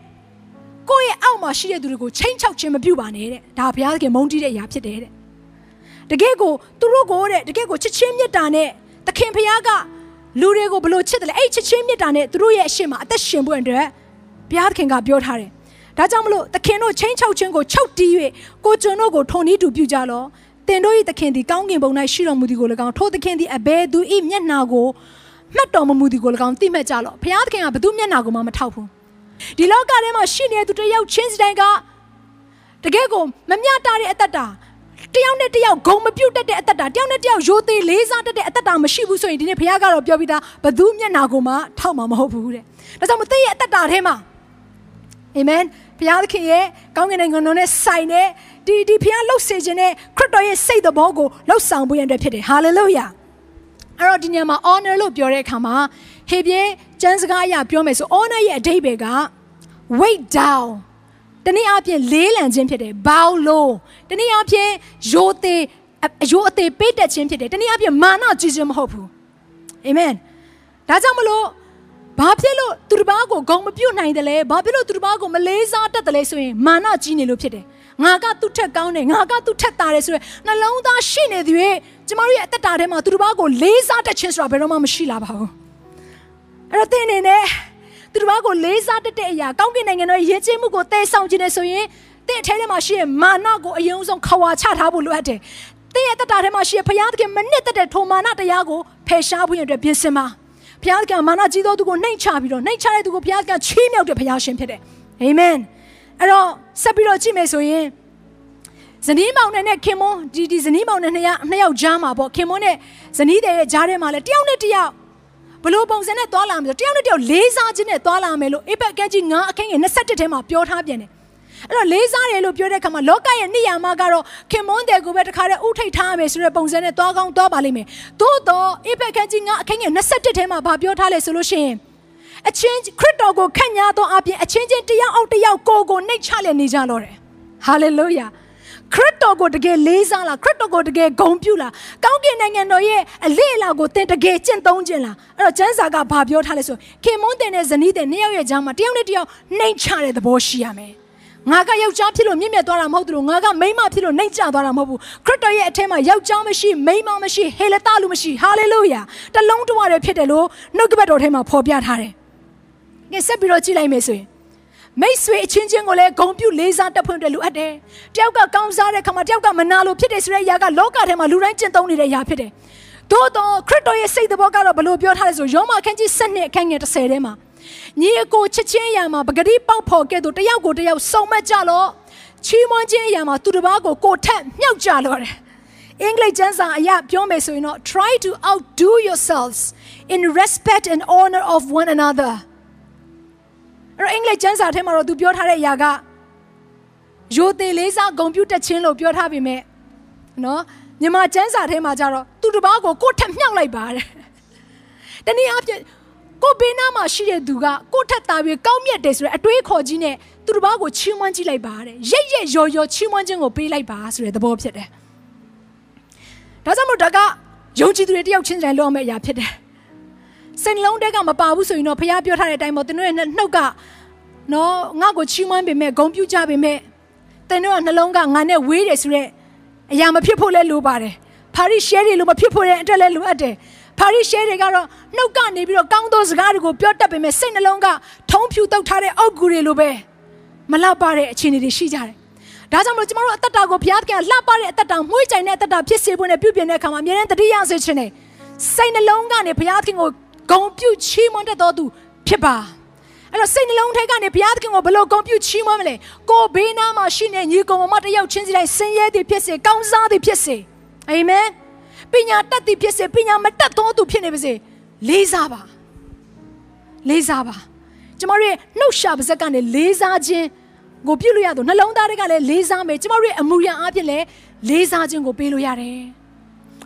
ကိုယ့်ရဲ့အောက်မှာရှိတဲ့သူတွေကိုချိန်ချောက်ခြင်းမပြုပါနဲ့တဲ့ဒါဘုရားသခင်မုန်းတီးတဲ့အရာဖြစ်တယ်တဲ့ တကယ်ကိုသူတို့ကိုတဲ့တကယ်ကိုချစ်ချင်းမြတ်တာနဲ့သခင်ဖခင်ကလူတွေကိုဘလို့ချစ်တယ်လဲအဲ့ချစ်ချင်းမြတ်တာနဲ့သူတို့ရဲ့အရှင်မှာအသက်ရှင်ဖို့အတွက်ဘုရားသခင်ကပြောထားတယ်ဒါကြောင့်မလို့သခင်တို့ချင်းချောက်ခြင်းကိုချုပ်တီး၍ကိုကျွန်တို့ကိုထုံနီးတူပြုကြလောတင်တို့၏သခင်သည်ကောင်းကင်ဘုံ၌ရှိတော်မူသည်ကို၎င်းထိုသခင်သည်အဘယ်သူ၏မျက်နှာကိုမှတ်တော်မမူသည်ကို၎င်းသိမှတ်ကြလောဘုရားသခင်ကဘသူမျက်နှာကိုမှမထောက်ဘူးဒီလောကထဲမှာရှိနေတဲ့သူတယောက်ချင်းစီတိုင်းကတကယ်ကိုမမျှတာတဲ့အတ္တတာ တယောက်နဲ့တယောက်ဂုံမပြုတ်တတ်တဲ့အသက်တာတယောက်နဲ့တယောက်ရိုသေလေးစားတတ်တဲ့အသက်တာမရှိဘူးဆိုရင်ဒီနေ့ဘုရားကတော့ပြောပြီးသားဘသူမျက်နာကိုမှထောက်မှာမဟုတ်ဘူးတဲ့ဒါကြောင့်မသိရဲ့အသက်တာထဲမှာအာမင်ဘုရားသခင်ရဲ့ကောင်းကင်နိုင်ငံတော်နဲ့ဆိုင်တဲ့ဒီဒီဘုရားလှုပ်စေခြင်းနဲ့ခရစ်တော်ရဲ့စိတ်သဘောကိုလှုပ်ဆောင်ဖို့ရတဲ့ဖြစ်တယ်ဟာလေလုယာအဲ့တော့ဒီညမှာ honor လို့ပြောတဲ့အခါမှာဟေပြဲကျမ်းစကားအရပြောမယ်ဆို honor ရဲ့အဓိပ္ပာယ်က weight down တနည်းအားဖြင့်လေးလံခြင်းဖြစ်တယ်ဘောက်လို့တနည်းအားဖြင့်ရိုသေရိုအသေးပေးတက်ခြင်းဖြစ်တယ်တနည်းအားဖြင့်မာနကြီးခြင်းမဟုတ်ဘူးအာမင်ဒါကြောင့်မလို့ဘာဖြစ်လို့သူတစ်ပါးကိုဂုံမပြုတ်နိုင်တယ်လဲဘာဖြစ်လို့သူတစ်ပါးကိုမလေးစားတတ်တယ်လဲဆိုရင်မာနကြီးနေလို့ဖြစ်တယ်ငါကသူ့ထက်ကောင်းတယ်ငါကသူ့ထက်တာတယ်ဆိုရင်နှလုံးသားရှိနေသည်၍ကျမတို့ရဲ့အသက်တာထဲမှာသူတစ်ပါးကိုလေးစားတတ်ခြင်းဆိုတာဘယ်တော့မှမရှိလာပါဘူးအဲ့တော့တင်းနေနဲ့ သူတစ်ပါးကိုလေးစားတတ်တဲ့အရာကောင်းကင်နိုင်ငံတော်ရဲ့ရည်ကျင်းမှုကိုတည်ဆောင်ခြင်းနဲ့ဆိုရင်တင့်အထဲထဲမှာရှိရဲ့မာနကိုအယုံဆုံးခွာချထားဖို့လိုအပ်တယ်။တင့်ရဲ့တတထဲမှာရှိရဲ့ဘုရားသခင်မနစ်သက်တဲ့ထိုမာနတရားကိုဖယ်ရှားဖို့ရတဲ့ပြင်ဆင်ပါ။ဘုရားသခင်မာနကြီးသောသူကိုနှိမ်ချပြီးတော့နှိမ်ချတဲ့သူကိုဘုရားသခင်ချီးမြှောက်တဲ့ဘုရားရှင်ဖြစ်တယ်။အာမင်။အဲ့တော့ဆက်ပြီးတော့ကြည့်မယ်ဆိုရင်ဇနီးမောင်နဲ့ခင်မွန်းဒီဒီဇနီးမောင်နဲ့နှစ်ယောက်နှစ်ယောက်ကြားမှာပေါ့ခင်မွန်းနဲ့ဇနီးတဲ့ရဲ့ကြားထဲမှာလည်းတယောက်နဲ့တယောက် ဘလို့ပုံစံနဲ့သွားလာမယ်ဆိုတယောက်နဲ့တယောက်လေးစားခြင်းနဲ့သွားလာမယ်လို့အိပက်ကဲကြီးငါအခင်းငယ်21ထဲမှာပြောထားပြန်တယ်အဲ့တော့လေးစားတယ်လို့ပြောတဲ့အခါမှာလောကရဲ့နိယာမကတော့ခင်မွန်းတယ်ကိုပဲတခါတည်းဥထိတ်ထားရမယ်ဆိုတဲ့ပုံစံနဲ့သွားကောင်းသွားပါလိမ့်မယ်သို့တော့အိပက်ကဲကြီးငါအခင်းငယ်21ထဲမှာဗာပြောထားလဲဆိုလို့ရှိရင်အချင်းခရစ်တော်ကိုခန့်ညာသောအပြင်အချင်းချင်းတယောက်အောက်တယောက်ကိုကိုနှိတ်ချလည်နေကြတော့တယ်ဟာလေလုယာ ခရစ်တော်ကိုတကယ်လေးစားလားခရစ်တော်ကိုတကယ်ဂုဏ်ပြုလားကောင်းကင်နိုင်ငံတော်ရဲ့အလေးအလာကိုသင်တကယ်ကျင့်သုံးခြင်းလားအဲ့တော့ကျမ်းစာကဘာပြောထားလဲဆိုခင်မွန်းတင်တဲ့ဇနီးတဲ့နှစ်ယောက်ရဲ့ကြားမှာတယောက်နဲ့တယောက်နှိမ်ချတဲ့သဘောရှိရမယ်ငါကယောက်ျားဖြစ်လို့မြင့်မြတ်သွားတာမဟုတ်ဘူးငါကမိန်းမဖြစ်လို့နှိမ်ချသွားတာမဟုတ်ဘူးခရစ်တော်ရဲ့အထက်မှာယောက်ျားမရှိမိန်းမမရှိဟေလတလူမရှိဟာလေလုယာတလုံးတဝရဖြစ်တယ်လို့နှုတ်ကပတ်တော်ထဲမှာဖော်ပြထားတယ်ငါဆက်ပြီးတော့ကြည့်လိုက်မယ်ဆိုရင် မိတ်ဆွေအချင်းချင်းကိုလည်းဂုံပြုလေးစားတက်ဖွင့်တယ်လိုအပ်တယ်တယောက်ကကောင်းစားတဲ့ခါမှာတယောက်ကမနာလို့ဖြစ်တယ်ဆိုတဲ့အရာကလောကထဲမှာလူတိုင်းကျင့်သုံးနေတဲ့အရာဖြစ်တယ်သို့တော့ခရစ်တော်ရဲ့စိတ်တော်ကတော့ဘယ်လိုပြောထားလဲဆိုယောမအခန်းကြီး7နှစ်အခန်းငယ်30ထဲမှာညီအကိုချစ်ချင်းအရာမှာပဂတိပေါက်ဖော်ကဲ့သို့တယောက်ကိုတယောက်စုံမက်ကြလို့ချီးမွမ်းခြင်းအရာမှာသူတစ်ပါးကိုကိုထက်မြောက်ကြလို့တယ်အင်္ဂလိပ်ကျမ်းစာအရပြောမယ်ဆိုရင်တော့ try to outdo yourselves in respect and honor of one another အဲ့တော့အင်္ဂလိပ်ကျမ်းစာထဲမှာတော့သူပြောထားတဲ့အရာကရိုသေလေးစားဂုံပြုတ်တက်ခြင်းလို့ပြောထားပေမဲ့နော်မြန်မာကျမ်းစာထဲမှာကျတော့သူတစ်ပါးကိုကိုယ်ထက်မြောက်လိုက်ပါတဲ့တနည်းအားဖြင့်ကိုဘေးနားမှာရှိတဲ့သူကကိုထက်သားပြီးကောင်းမြတ်တယ်ဆိုတဲ့အတွေးခေါ်ကြီးနဲ့သူတစ်ပါးကိုချီးမွမ်းကြည့်လိုက်ပါတဲ့ရိတ်ရိတ်ရော်ရော်ချီးမွမ်းခြင်းကိုပေးလိုက်ပါဆိုတဲ့သဘောဖြစ်တယ်ဒါကြောင့်မို့ဒါကယုံကြည်သူတွေတယောက်ချင်းတိုင်းလုပ်ရမယ့်အရာဖြစ်တယ် စိတ်နှလုံးထဲကမပါဘူးဆိုရင်တော့ဖခင်ပြောထားတဲ့အတိုင်းပေါ့သင်တို့ရဲ့နှုတ်ကနော်ငါ့ကိုချီးမွမ်းပေမဲ့ဂုဏ်ပြုကြပေမဲ့သင်တို့ကနှလုံးကငါနဲ့ဝေးတယ်ဆိုတဲ့အရာမဖြစ်ဖို့လဲလိုပါတယ်ဖာရိရှဲတွေလိုမဖြစ်ဖို့တဲ့အတွက်လဲလိုအပ်တယ်ဖာရိရှဲတွေကတော့နှုတ်ကနေပြီးတော့ကောင်းသောစကားတွေကိုပြောတတ်ပေမဲ့စိတ်နှလုံးကထုံးဖြူတုတ်ထားတဲ့အောက်ကူတွေလိုပဲမလောက်ပါတဲ့အခြေအနေတွေရှိကြတယ်ဒါကြောင့်မလို့ကျမတို့အသက်တာကိုဘုရားသခင်လှပတဲ့အသက်တာမှုကြိုင်တဲ့အသက်တာဖြစ်စေဖို့နဲ့ပြုပြင်တဲ့အခါမှာအမြဲတမ်းတတိယစေခြင်းနဲ့စိတ်နှလုံးကနေဘုရားသခင်ကို ဂုံပြုချီးမွမ်းတတ်တော်သူဖြစ်ပါအဲ့တော့စိတ်နှလုံးထဲကနေဘုရားသခင်ကိုဘယ်လိုဂုဏ်ပြုချီးမွမ်းမလဲကိုဘေးနားမှာရှိနေညီကောင်မတယောက်ချင်းစီတိုင်းဆင်းရဲသည်ဖြစ်စေကောင်းစားသည်ဖြစ်စေအာမင်ပညာတတ်သည်ဖြစ်စေပညာမတတ်သောသူဖြစ်နေပါစေလေးစားပါလေးစားပါကျမတို့ရဲ့နှုတ်ရှာပါဇက်ကနေလေးစားခြင်းကိုပြုလို့ရတော့နှလုံးသားတွေကလည်းလေးစားမယ်ကျမတို့ရဲ့အမှုရအဖြစ်လည်းလေးစားခြင်းကိုပေးလို့ရတယ်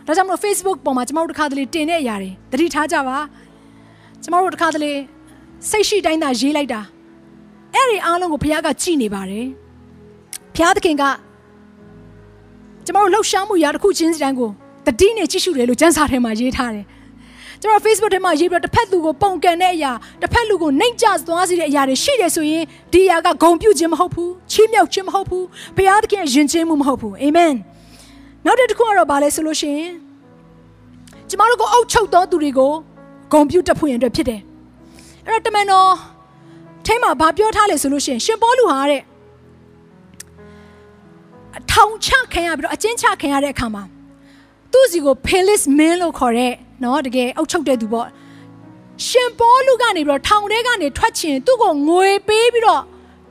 ဒါကြောင့်မလို့ Facebook ပေါ်မှာကျမတို့တစ်ခါတလေတင်တဲ့အရာတွေသတိထားကြပါ ကျမတို့တစ်ခါတလေစိတ်ရှိတိုင်းသာရေးလိုက်တာအဲ့ဒီအားလုံးကိုဘုရားကကြည်နေပါတယ်ဘုရားသခင်ကကျမတို့လှုပ်ရှားမှုရာတစ်ခုချင်းစီတိုင်းကိုတတိနဲ့ကြည့်ရှုတယ်လို့ကျမ်းစာထဲမှာရေးထားတယ်ကျွန်တော် Facebook ထဲမှာရေးပြီးတော့တစ်ဖက်လူကိုပုံကန်တဲ့အရာတစ်ဖက်လူကိုနှိမ်ကျသွားစေတဲ့အရာတွေရှိတယ်ဆိုရင်ဒီအရာကဂုံပြုတ်ခြင်းမဟုတ်ဘူးချီးမြှောက်ခြင်းမဟုတ်ဘူးဘုရားသခင်ယဉ်ကျေးမှုမဟုတ်ဘူးအာမင်နောက်တစ်ခုကတော့ဗာလဲဆိုလို့ရှိရင်ကျမတို့ကိုအုပ်ချုပ်သောသူတွေကို ဂုံပြုတ်တက်ဖို့ရန်အတွက်ဖြစ်တယ်အဲ့တော့တမန်တော်ထဲမှာဗာပြောထားလေဆိုလို့ရှိရင်ရှင်ပေါလုဟာတဲ့ထောင်ချခံရပြီးတော့အကျဉ်းချခံရတဲ့အခါမှာသူ့စီကို Pelis Min လို့ခေါ်တဲ့နော်တကယ်အုပ်ချုပ်တဲ့သူပေါ့ရှင်ပေါလုကနေပြီးတော့ထောင်ထဲကနေထွက်ချင်သူ့ကိုငွေပေးပြီးတော့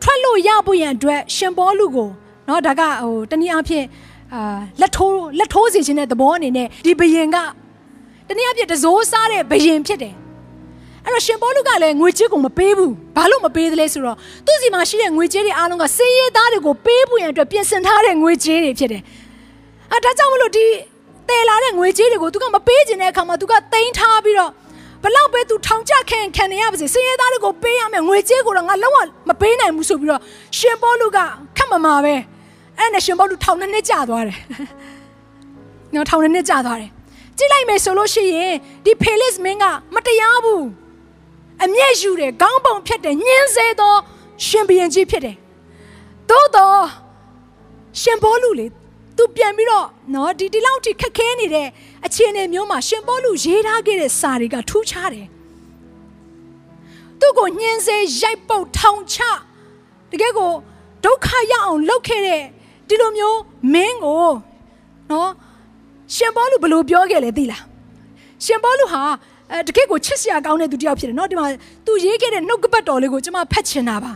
ထွက်လို့ရဖို့ရန်အတွက်ရှင်ပေါလုကိုနော်ဒါကဟိုတနည်းအားဖြင့်အာလက်ထိုးလက်ထိုးစီခြင်းတဲ့သဘောအနေနဲ့ဒီဘယင်က တနည်းအားဖြင့်တစိုးစားတဲ့ဘယင်ဖြစ်တယ်အဲ့တော့ရှင်ပေါလုကလည်းငွေကြေးကိုမပေးဘူးဘာလို့မပေးသလဲဆိုတော့သူ့စီမှာရှိတဲ့ငွေကြေးတွေအားလုံးကစေးရဲသားတွေကိုပေးဖို့ရန်အတွက်ပြင်ဆင်ထားတဲ့ငွေကြေးတွေဖြစ်တယ်အဲဒါကြောင့်မလို့ဒီတည်လာတဲ့ငွေကြေးတွေကိုသူကမပေးခြင်းတဲ့အခါမှာသူကတိန်းထားပြီးတော့ဘလောက်ပဲသူထောင်ချခံခံနေရပါစေစေရဲသားတွေကိုပေးရမယ်ငွေကြေးကိုတော့ငါလုံးဝမပေးနိုင်ဘူးဆိုပြီးတော့ရှင်ပေါလုကခက်မမာပဲအဲ့နဲ့ရှင်ပေါလုထောင်နှစ်နှစ်ကြာသွားတယ်နော်ထောင်နှစ်နှစ်ကြာသွားတယ် ကြည့်လိုက်မယ်ဆိုလို့ရှိရင်ဒီဖေလစ်မင်းကမတရားဘူးအမျက်ယူတယ်ခေါင်းပုံဖြတ်တယ်ညှင်းဆဲသောရှင်ဘရင်ကြီးဖြစ်တယ်သို့တော့ရှင်ပေါလုလေသူပြန်ပြီးတော့နော်ဒီဒီလောက်ထိခက်ခဲနေတဲ့အခြေအနေမျိုးမှာရှင်ပေါလုရေးထားခဲ့တဲ့စာတွေကထူးခြားတယ်သူ့ကိုညှင်းဆဲရိုက်ပုတ်ထောင်ချတကယ်ကိုဒုက္ခရအောင်လုပ်ခဲ့တဲ့ဒီလိုမျိုးမင်းကိုနော် ရှင်ပေါလုဘယ်လိုပြောခဲ့လဲသိလားရှင်ပေါလုဟာအဲတကယ့်ကိုချစ်စရာကောင်းတဲ့သူတစ်ယောက်ဖြစ်တယ်เนาะဒီမှာသူရေးခဲ့တဲ့နှုတ်ကပတ်တော်လေးကိုကျွန်မဖတ်ချင်တာပါ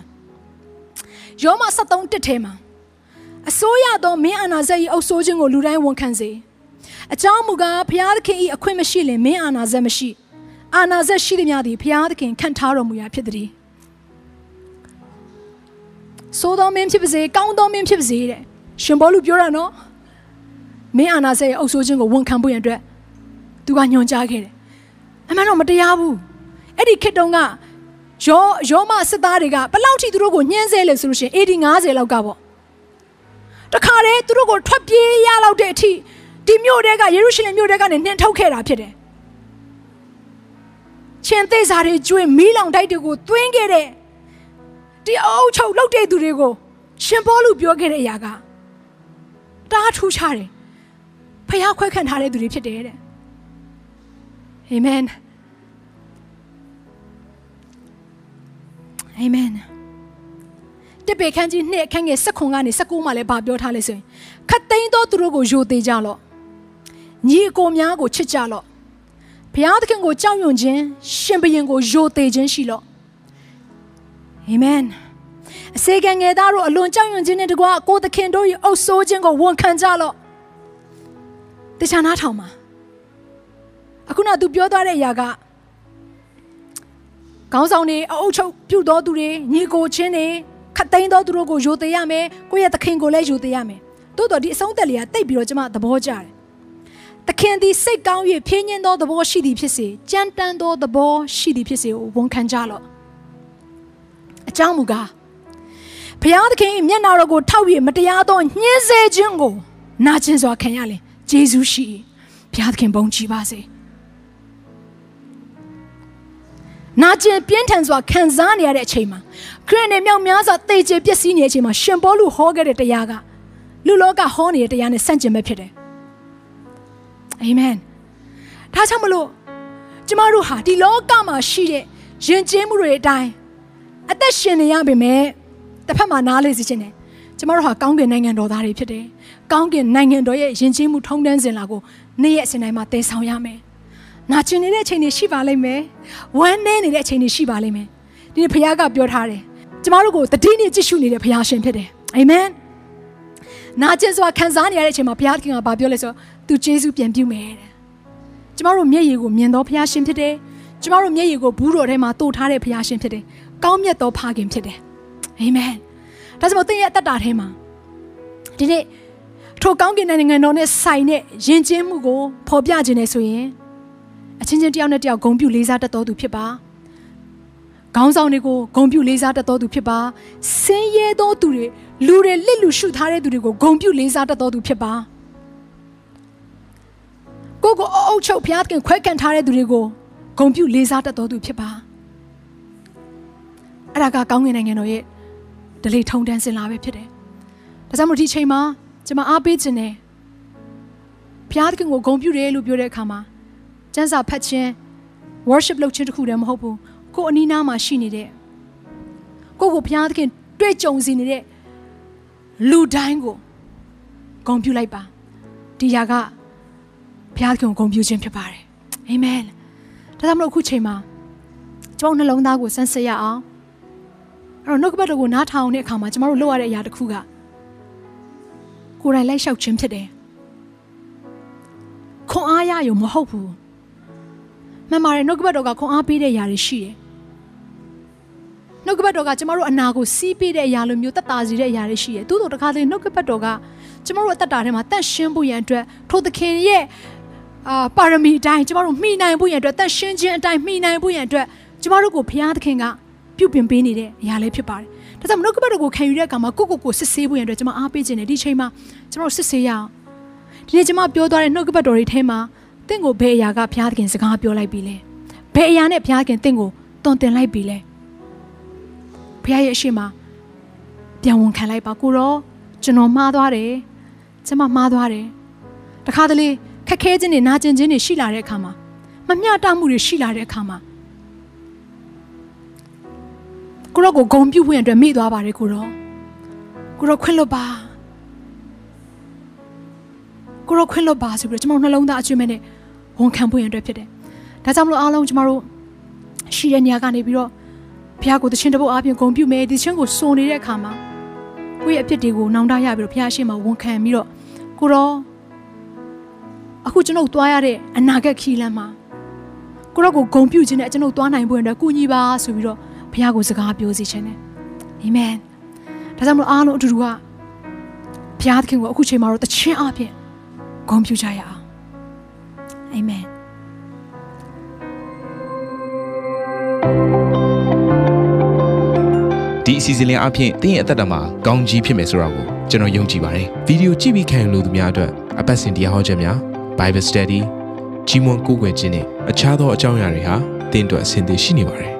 ယောမ73တစ်ထဲမှာအစိုးရသောမင်းအာဏာစက်၏အုပ်စိုးခြင်းကိုလူတိုင်းဝန်ခံစေအကြောင်းမူကားဘုရားသခင်၏အခွင့်မရှိလင်မင်းအာဏာစက်မရှိအာဏာစက်ရှိသည်များသည်ဘုရားသခင်ခံထားတော်မူရာဖြစ်သည်ဆိုသောမင်းဖြစ်ပါစေကောင်းသောမင်းဖြစ်ပါစေတဲ့ရှင်ဘောလူပြောတာနော် မင်းအာဏာစက်ရဲ့အုပ်စိုးခြင်းကိုဝန်ခံဖို့ရန်အတွက်သူကညွှန်ကြားခဲ့တယ်အမှန်တော့မတရားဘူးအဲ့ဒီခေတ်တုန်းကယောယောမစစ်သားတွေကဘလောက်ထိသူတို့ကိုညှင်းဆဲလဲဆိုလို့ရှိရင်80 90လောက်ကပေါ့တခါတည်းသူတို့ကိုထွက်ပြေးရလောက်တဲ့အထိဒီမြို့တဲကယေရုရှလင်မြို့တဲကနေနှင်ထုတ်ခဲ့တာဖြစ်တယ်ချင်းသေးစာတွေကျွေးမီးလောင်တိုက်တွေကိုသွင်းခဲ့တဲ့ဒီအုပ်ချုပ်လောက်တဲ့သူတွေကိုရှင်ဘောလူပြောခဲ့တဲ့အရာကတားထူးခြားတယ် ဖះခွဲခံထားတဲ့သူတွေဖြစ်တယ်တဲ့အာမင်အာမင်တစ်ပေခန်းကြီးနှစ်အခန်းငယ်၁9ကနေ19မှာလည်းဗာပြောထားလဲဆိုရင်ခတ်သိမ်းသောသူတို့ကိုယိုသေးကြလော့ညီအကိုများကိုချစ်ကြလော့ဘုရားသခင်ကိုကြောက်ရွံ့ခြင်းရှင်ဘုရင်ကိုယိုသေးခြင်းရှိလော့အာမင်အစေခံငယ်သားတို့အလွန်ကြောက်ရွံ့ခြင်းနဲ့တကွာကိုသခင်တို့၏အုပ်ဆိုးခြင်းကိုဝန်ခံကြလော့ တခြားနားထောင်ပါအခုနောက်သူပြောသွားတဲ့အရာကခေါင်းဆောင်တွေအုပ်ချုပ်ပြုတော်သူတွေညီကိုချင်းတွေခတ်သိမ်းတော်သူတို့ကိုယိုသေးရမယ်ကိုယ့်ရဲ့သခင်ကိုလည်းယိုသေးရမယ်တိုးတော်ဒီအဆုံးသက်လေးကတိတ်ပြီးတော့ကျမသဘောကျတယ်သခင်သည်စိတ်ကောင်း၍ဖြင်းညင်းသောသဘောရှိသည်ဖြစ်စေကြမ်းတမ်းသောသဘောရှိသည်ဖြစ်စေကိုဝန်ခံကြလော့အကြောင်းမူကားဘုရားသခင်မျက်နာတော်ကိုထောက်၍မတရားသောညှင်းဆဲခြင်းကိုနာကျင်စွာခံရလင် ဂျေဇုရှိဘုရားသခင်ဘုန်းကြီးပါစေနာကျင်ပြင်းထန်စွာခံစားနေရတဲ့အချိန်မှာခရစ်နဲ့မြောက်များစွာတေချေပျက်စီးနေတဲ့အချိန်မှာရှင်ပေါလုဟောခဲ့တဲ့တရားကလူလောကဟောနေတဲ့တရားနဲ့ဆန့်ကျင်ပဲဖြစ်တယ်အာမင်ဒါကြောင့်မလို့ကျမတို့ဟာဒီလောကမှာရှိတဲ့ယဉ်ကျေးမှုတွေအတိုင်းအသက်ရှင်နေရပေမဲ့တစ်ဖက်မှာနားလေစီခြင်းနဲ့ကျမတို့ဟာကောင်းကင်နိုင်ငံတော်သားတွေဖြစ်တယ်။ ကောင်းကင်နိုင်ငံတော်ရဲ့ယဉ်ကျေးမှုထုံးတမ်းစဉ်လာကိုနေ့ရက်စဉ်တိုင်းမှာတည်ဆောင်ရမယ်။နာကျင်နေတဲ့အချိန်တွေရှိပါလိမ့်မယ်။ဝမ်းနည်းနေတဲ့အချိန်တွေရှိပါလိမ့်မယ်။ဒီဘုရားကပြောထားတယ်။ကျမတို့ကိုတတိနဲ့ကြည့်ရှုနေတဲ့ဘုရားရှင်ဖြစ်တယ်။အာမင်။နာကျင်စွာခံစားနေရတဲ့အချိန်မှာဘုရားခင်ကဘာပြောလဲဆိုတော့သူကျေးဇူးပြန်ပြုမယ်တဲ့။ကျမတို့မျက်ရည်ကိုမြင်သောဘုရားရှင်ဖြစ်တယ်။ကျမတို့မျက်ရည်ကိုဘူးတော်ထဲမှာတိုးထားတဲ့ဘုရားရှင်ဖြစ်တယ်။ကောင်းမြတ်သောဖခင်ဖြစ်တယ်။အာမင်။ဒါကြောင့်သင်ရဲ့အသက်တာထဲမှာဒီနေ့ ထိုကောင်းကင်နိုင်ငံတော်နဲ့ဆိုင်တဲ့ယဉ်ကျေးမှုကိုဖော်ပြခြင်းနဲ့ဆိုရင်အချင်းချင်းတယောက်နဲ့တယောက်ဂုံပြုလေးစားတတ်တော်သူဖြစ်ပါခေါင်းဆောင်တွေကိုဂုံပြုလေးစားတတ်တော်သူဖြစ်ပါဆင်းရဲသောသူတွေလူတွေလစ်လူရှုထားတဲ့သူတွေကိုဂုံပြုလေးစားတတ်တော်သူဖြစ်ပါကိုကိုအုပ်ချုပ်ဖျားခင်ခွဲကန်ထားတဲ့သူတွေကိုဂုံပြုလေးစားတတ်တော်သူဖြစ်ပါအဲ့ဒါကကောင်းကင်နိုင်ငံတော်ရဲ့ဒလိထုံတန်းစင်လာပဲဖြစ်တယ်ဒါကြောင့်မို့ဒီချိန်မှာ ကျွန်မအားပေးခြင်းနဲ့ဘုရားသခင်ကိုဂုဏ်ပြုတယ်လို့ပြောတဲ့အခါမှာကျမ်းစာဖတ်ခြင်း worship လုပ်ခြင်းတခုတည်းမဟုတ်ဘူးကိုအနီးနားမှာရှိနေတဲ့ကိုကိုဘုရားသခင်တွေ့ကြုံစီနေတဲ့လူတိုင်းကိုဂုဏ်ပြုလိုက်ပါဒီຢာကဘုရားသခင်ကိုဂုဏ်ပြုခြင်းဖြစ်ပါတယ်အာမင်ဒါကြောင့်မလို့အခုချိန်မှာကျွန်တော်နှလုံးသားကိုစမ်းစစ်ရအောင်အဲ့တော့နှုတ်ကပတ်တော်ကိုနားထောင်တဲ့အခါမှာကျမတို့လုပ်ရတဲ့အရာတစ်ခုက ကိုယ်တိုင်လိုက်လျှောက်ခြင်းဖြစ်တယ်ခွန်အားရရုံမဟုတ်ဘူးမှန်ပါတယ်နှုတ်ကပတ်တော်ကခွန်အားပေးတဲ့အရာတွေရှိတယ်နှုတ်ကပတ်တော်ကကျမတို့အနာကိုစီးပေးတဲ့အရာလိုမျိုးတက်တာစီတဲ့အရာတွေရှိတယ်သို့တော်တခါတည်းနှုတ်ကပတ်တော်ကကျမတို့အသက်တာထဲမှာတန့်ရှင်းဖို့ရန်အတွက်ထိုသခင်ရဲ့အာပါရမီအတိုင်းကျမတို့မှီနိုင်ဖို့ရန်အတွက်တန့်ရှင်းခြင်းအတိုင်းမှီနိုင်ဖို့ရန်အတွက်ကျမတို့ကိုဘုရားသခင်ကပြုပြင်ပေးနေတဲ့အရာလေးဖြစ်ပါတယ်။ ဒါကြောင့်မနှုတ်ကပတ်တော်ကိုခံယူတဲ့အခါမှာကိုကိုကိုစစ်ဆေးဖို့ရန်အတွက်ကျွန်မအားပေးခြင်းနဲ့ဒီချိန်မှာကျွန်တော်စစ်ဆေးရအောင်။ဒီနေ့ကျွန်မပြောသွားတဲ့နှုတ်ကပတ်တော်တွေထဲမှာတင့်ကိုဘယ်အရာကဘုရားသခင်စကားပြောလိုက်ပြီလဲ။ဘယ်အရာနဲ့ဘုရားသခင်တင့်ကိုတုံတင်လိုက်ပြီလဲ။ဘုရားရဲ့အရှိမပြန်ဝန်ခံလိုက်ပါကိုရောကျွန်တော်မှားသွားတယ်။ကျွန်မမှားသွားတယ်။တခါတလေခက်ခဲခြင်းတွေနာကျင်ခြင်းတွေရှိလာတဲ့အခါမှာမမျှတမှုတွေရှိလာတဲ့အခါမှာ ကိုရောကိုဂုံပြုတ်ဖို့အတွက်မိသွားပါတယ်ကိုရောကိုရောခွင့်လွတ်ပါကိုရောခွင့်လွတ်ပါဆိုပြီးတော့ကျွန်တော်နှလုံးသားအကျွမ်းမဲ့နဲ့ဝန်ခံဖို့အတွက်ဖြစ်တယ်ဒါကြောင့်မလို့အားလုံးကျမတို့ရှိတဲ့နေရာကနေပြီးတော့ဘုရားကိုတခြင်းတပုတ်အပြင်ဂုံပြုမယ်ဒီခြင်းကိုစုံနေတဲ့အခါမှာကိုယ့်ရဲ့အဖြစ်တွေကိုနောင်တရပြီးတော့ဘုရားရှိခိုးဝန်ခံပြီးတော့ကိုရောအခုကျွန်တော်သွားရတဲ့အနာဂတ်ခီလမ်းမှာကိုရောကိုဂုံပြုခြင်းနဲ့ကျွန်တော်သွားနိုင်ဖို့အတွက်ကုညီပါဆိုပြီးတော့ ဘုရားကိုစကားပြောစီခြင်းနဲ့အာမင်ဒါကြောင့်မလို့အားလုံးအတူတူကဘုရားသခင်ကိုအခုချိန်မှာတော့တခြင်းအပြင်ဂုဏ်ပြုကြရအောင်အာမင်ဒီအစီအစဉ်လေးအပြင်တင်းရဲ့အသက်တာမှာကောင်းကြီးဖြစ်မယ်ဆိုတာကိုကျွန်တော်ယုံကြည်ပါတယ်ဗီဒီယိုကြည့်ပြီးခံယူလို့သူများအတွက်အပတ်စဉ်တရားဟောခြင်းများ Bible Study ကြီးမွန်ကိုယ်ွယ်ခြင်းနဲ့အခြားသောအကြောင်းအရာတွေဟာတင်းအတွက်အဆင်သင့်ရှိနေပါတယ်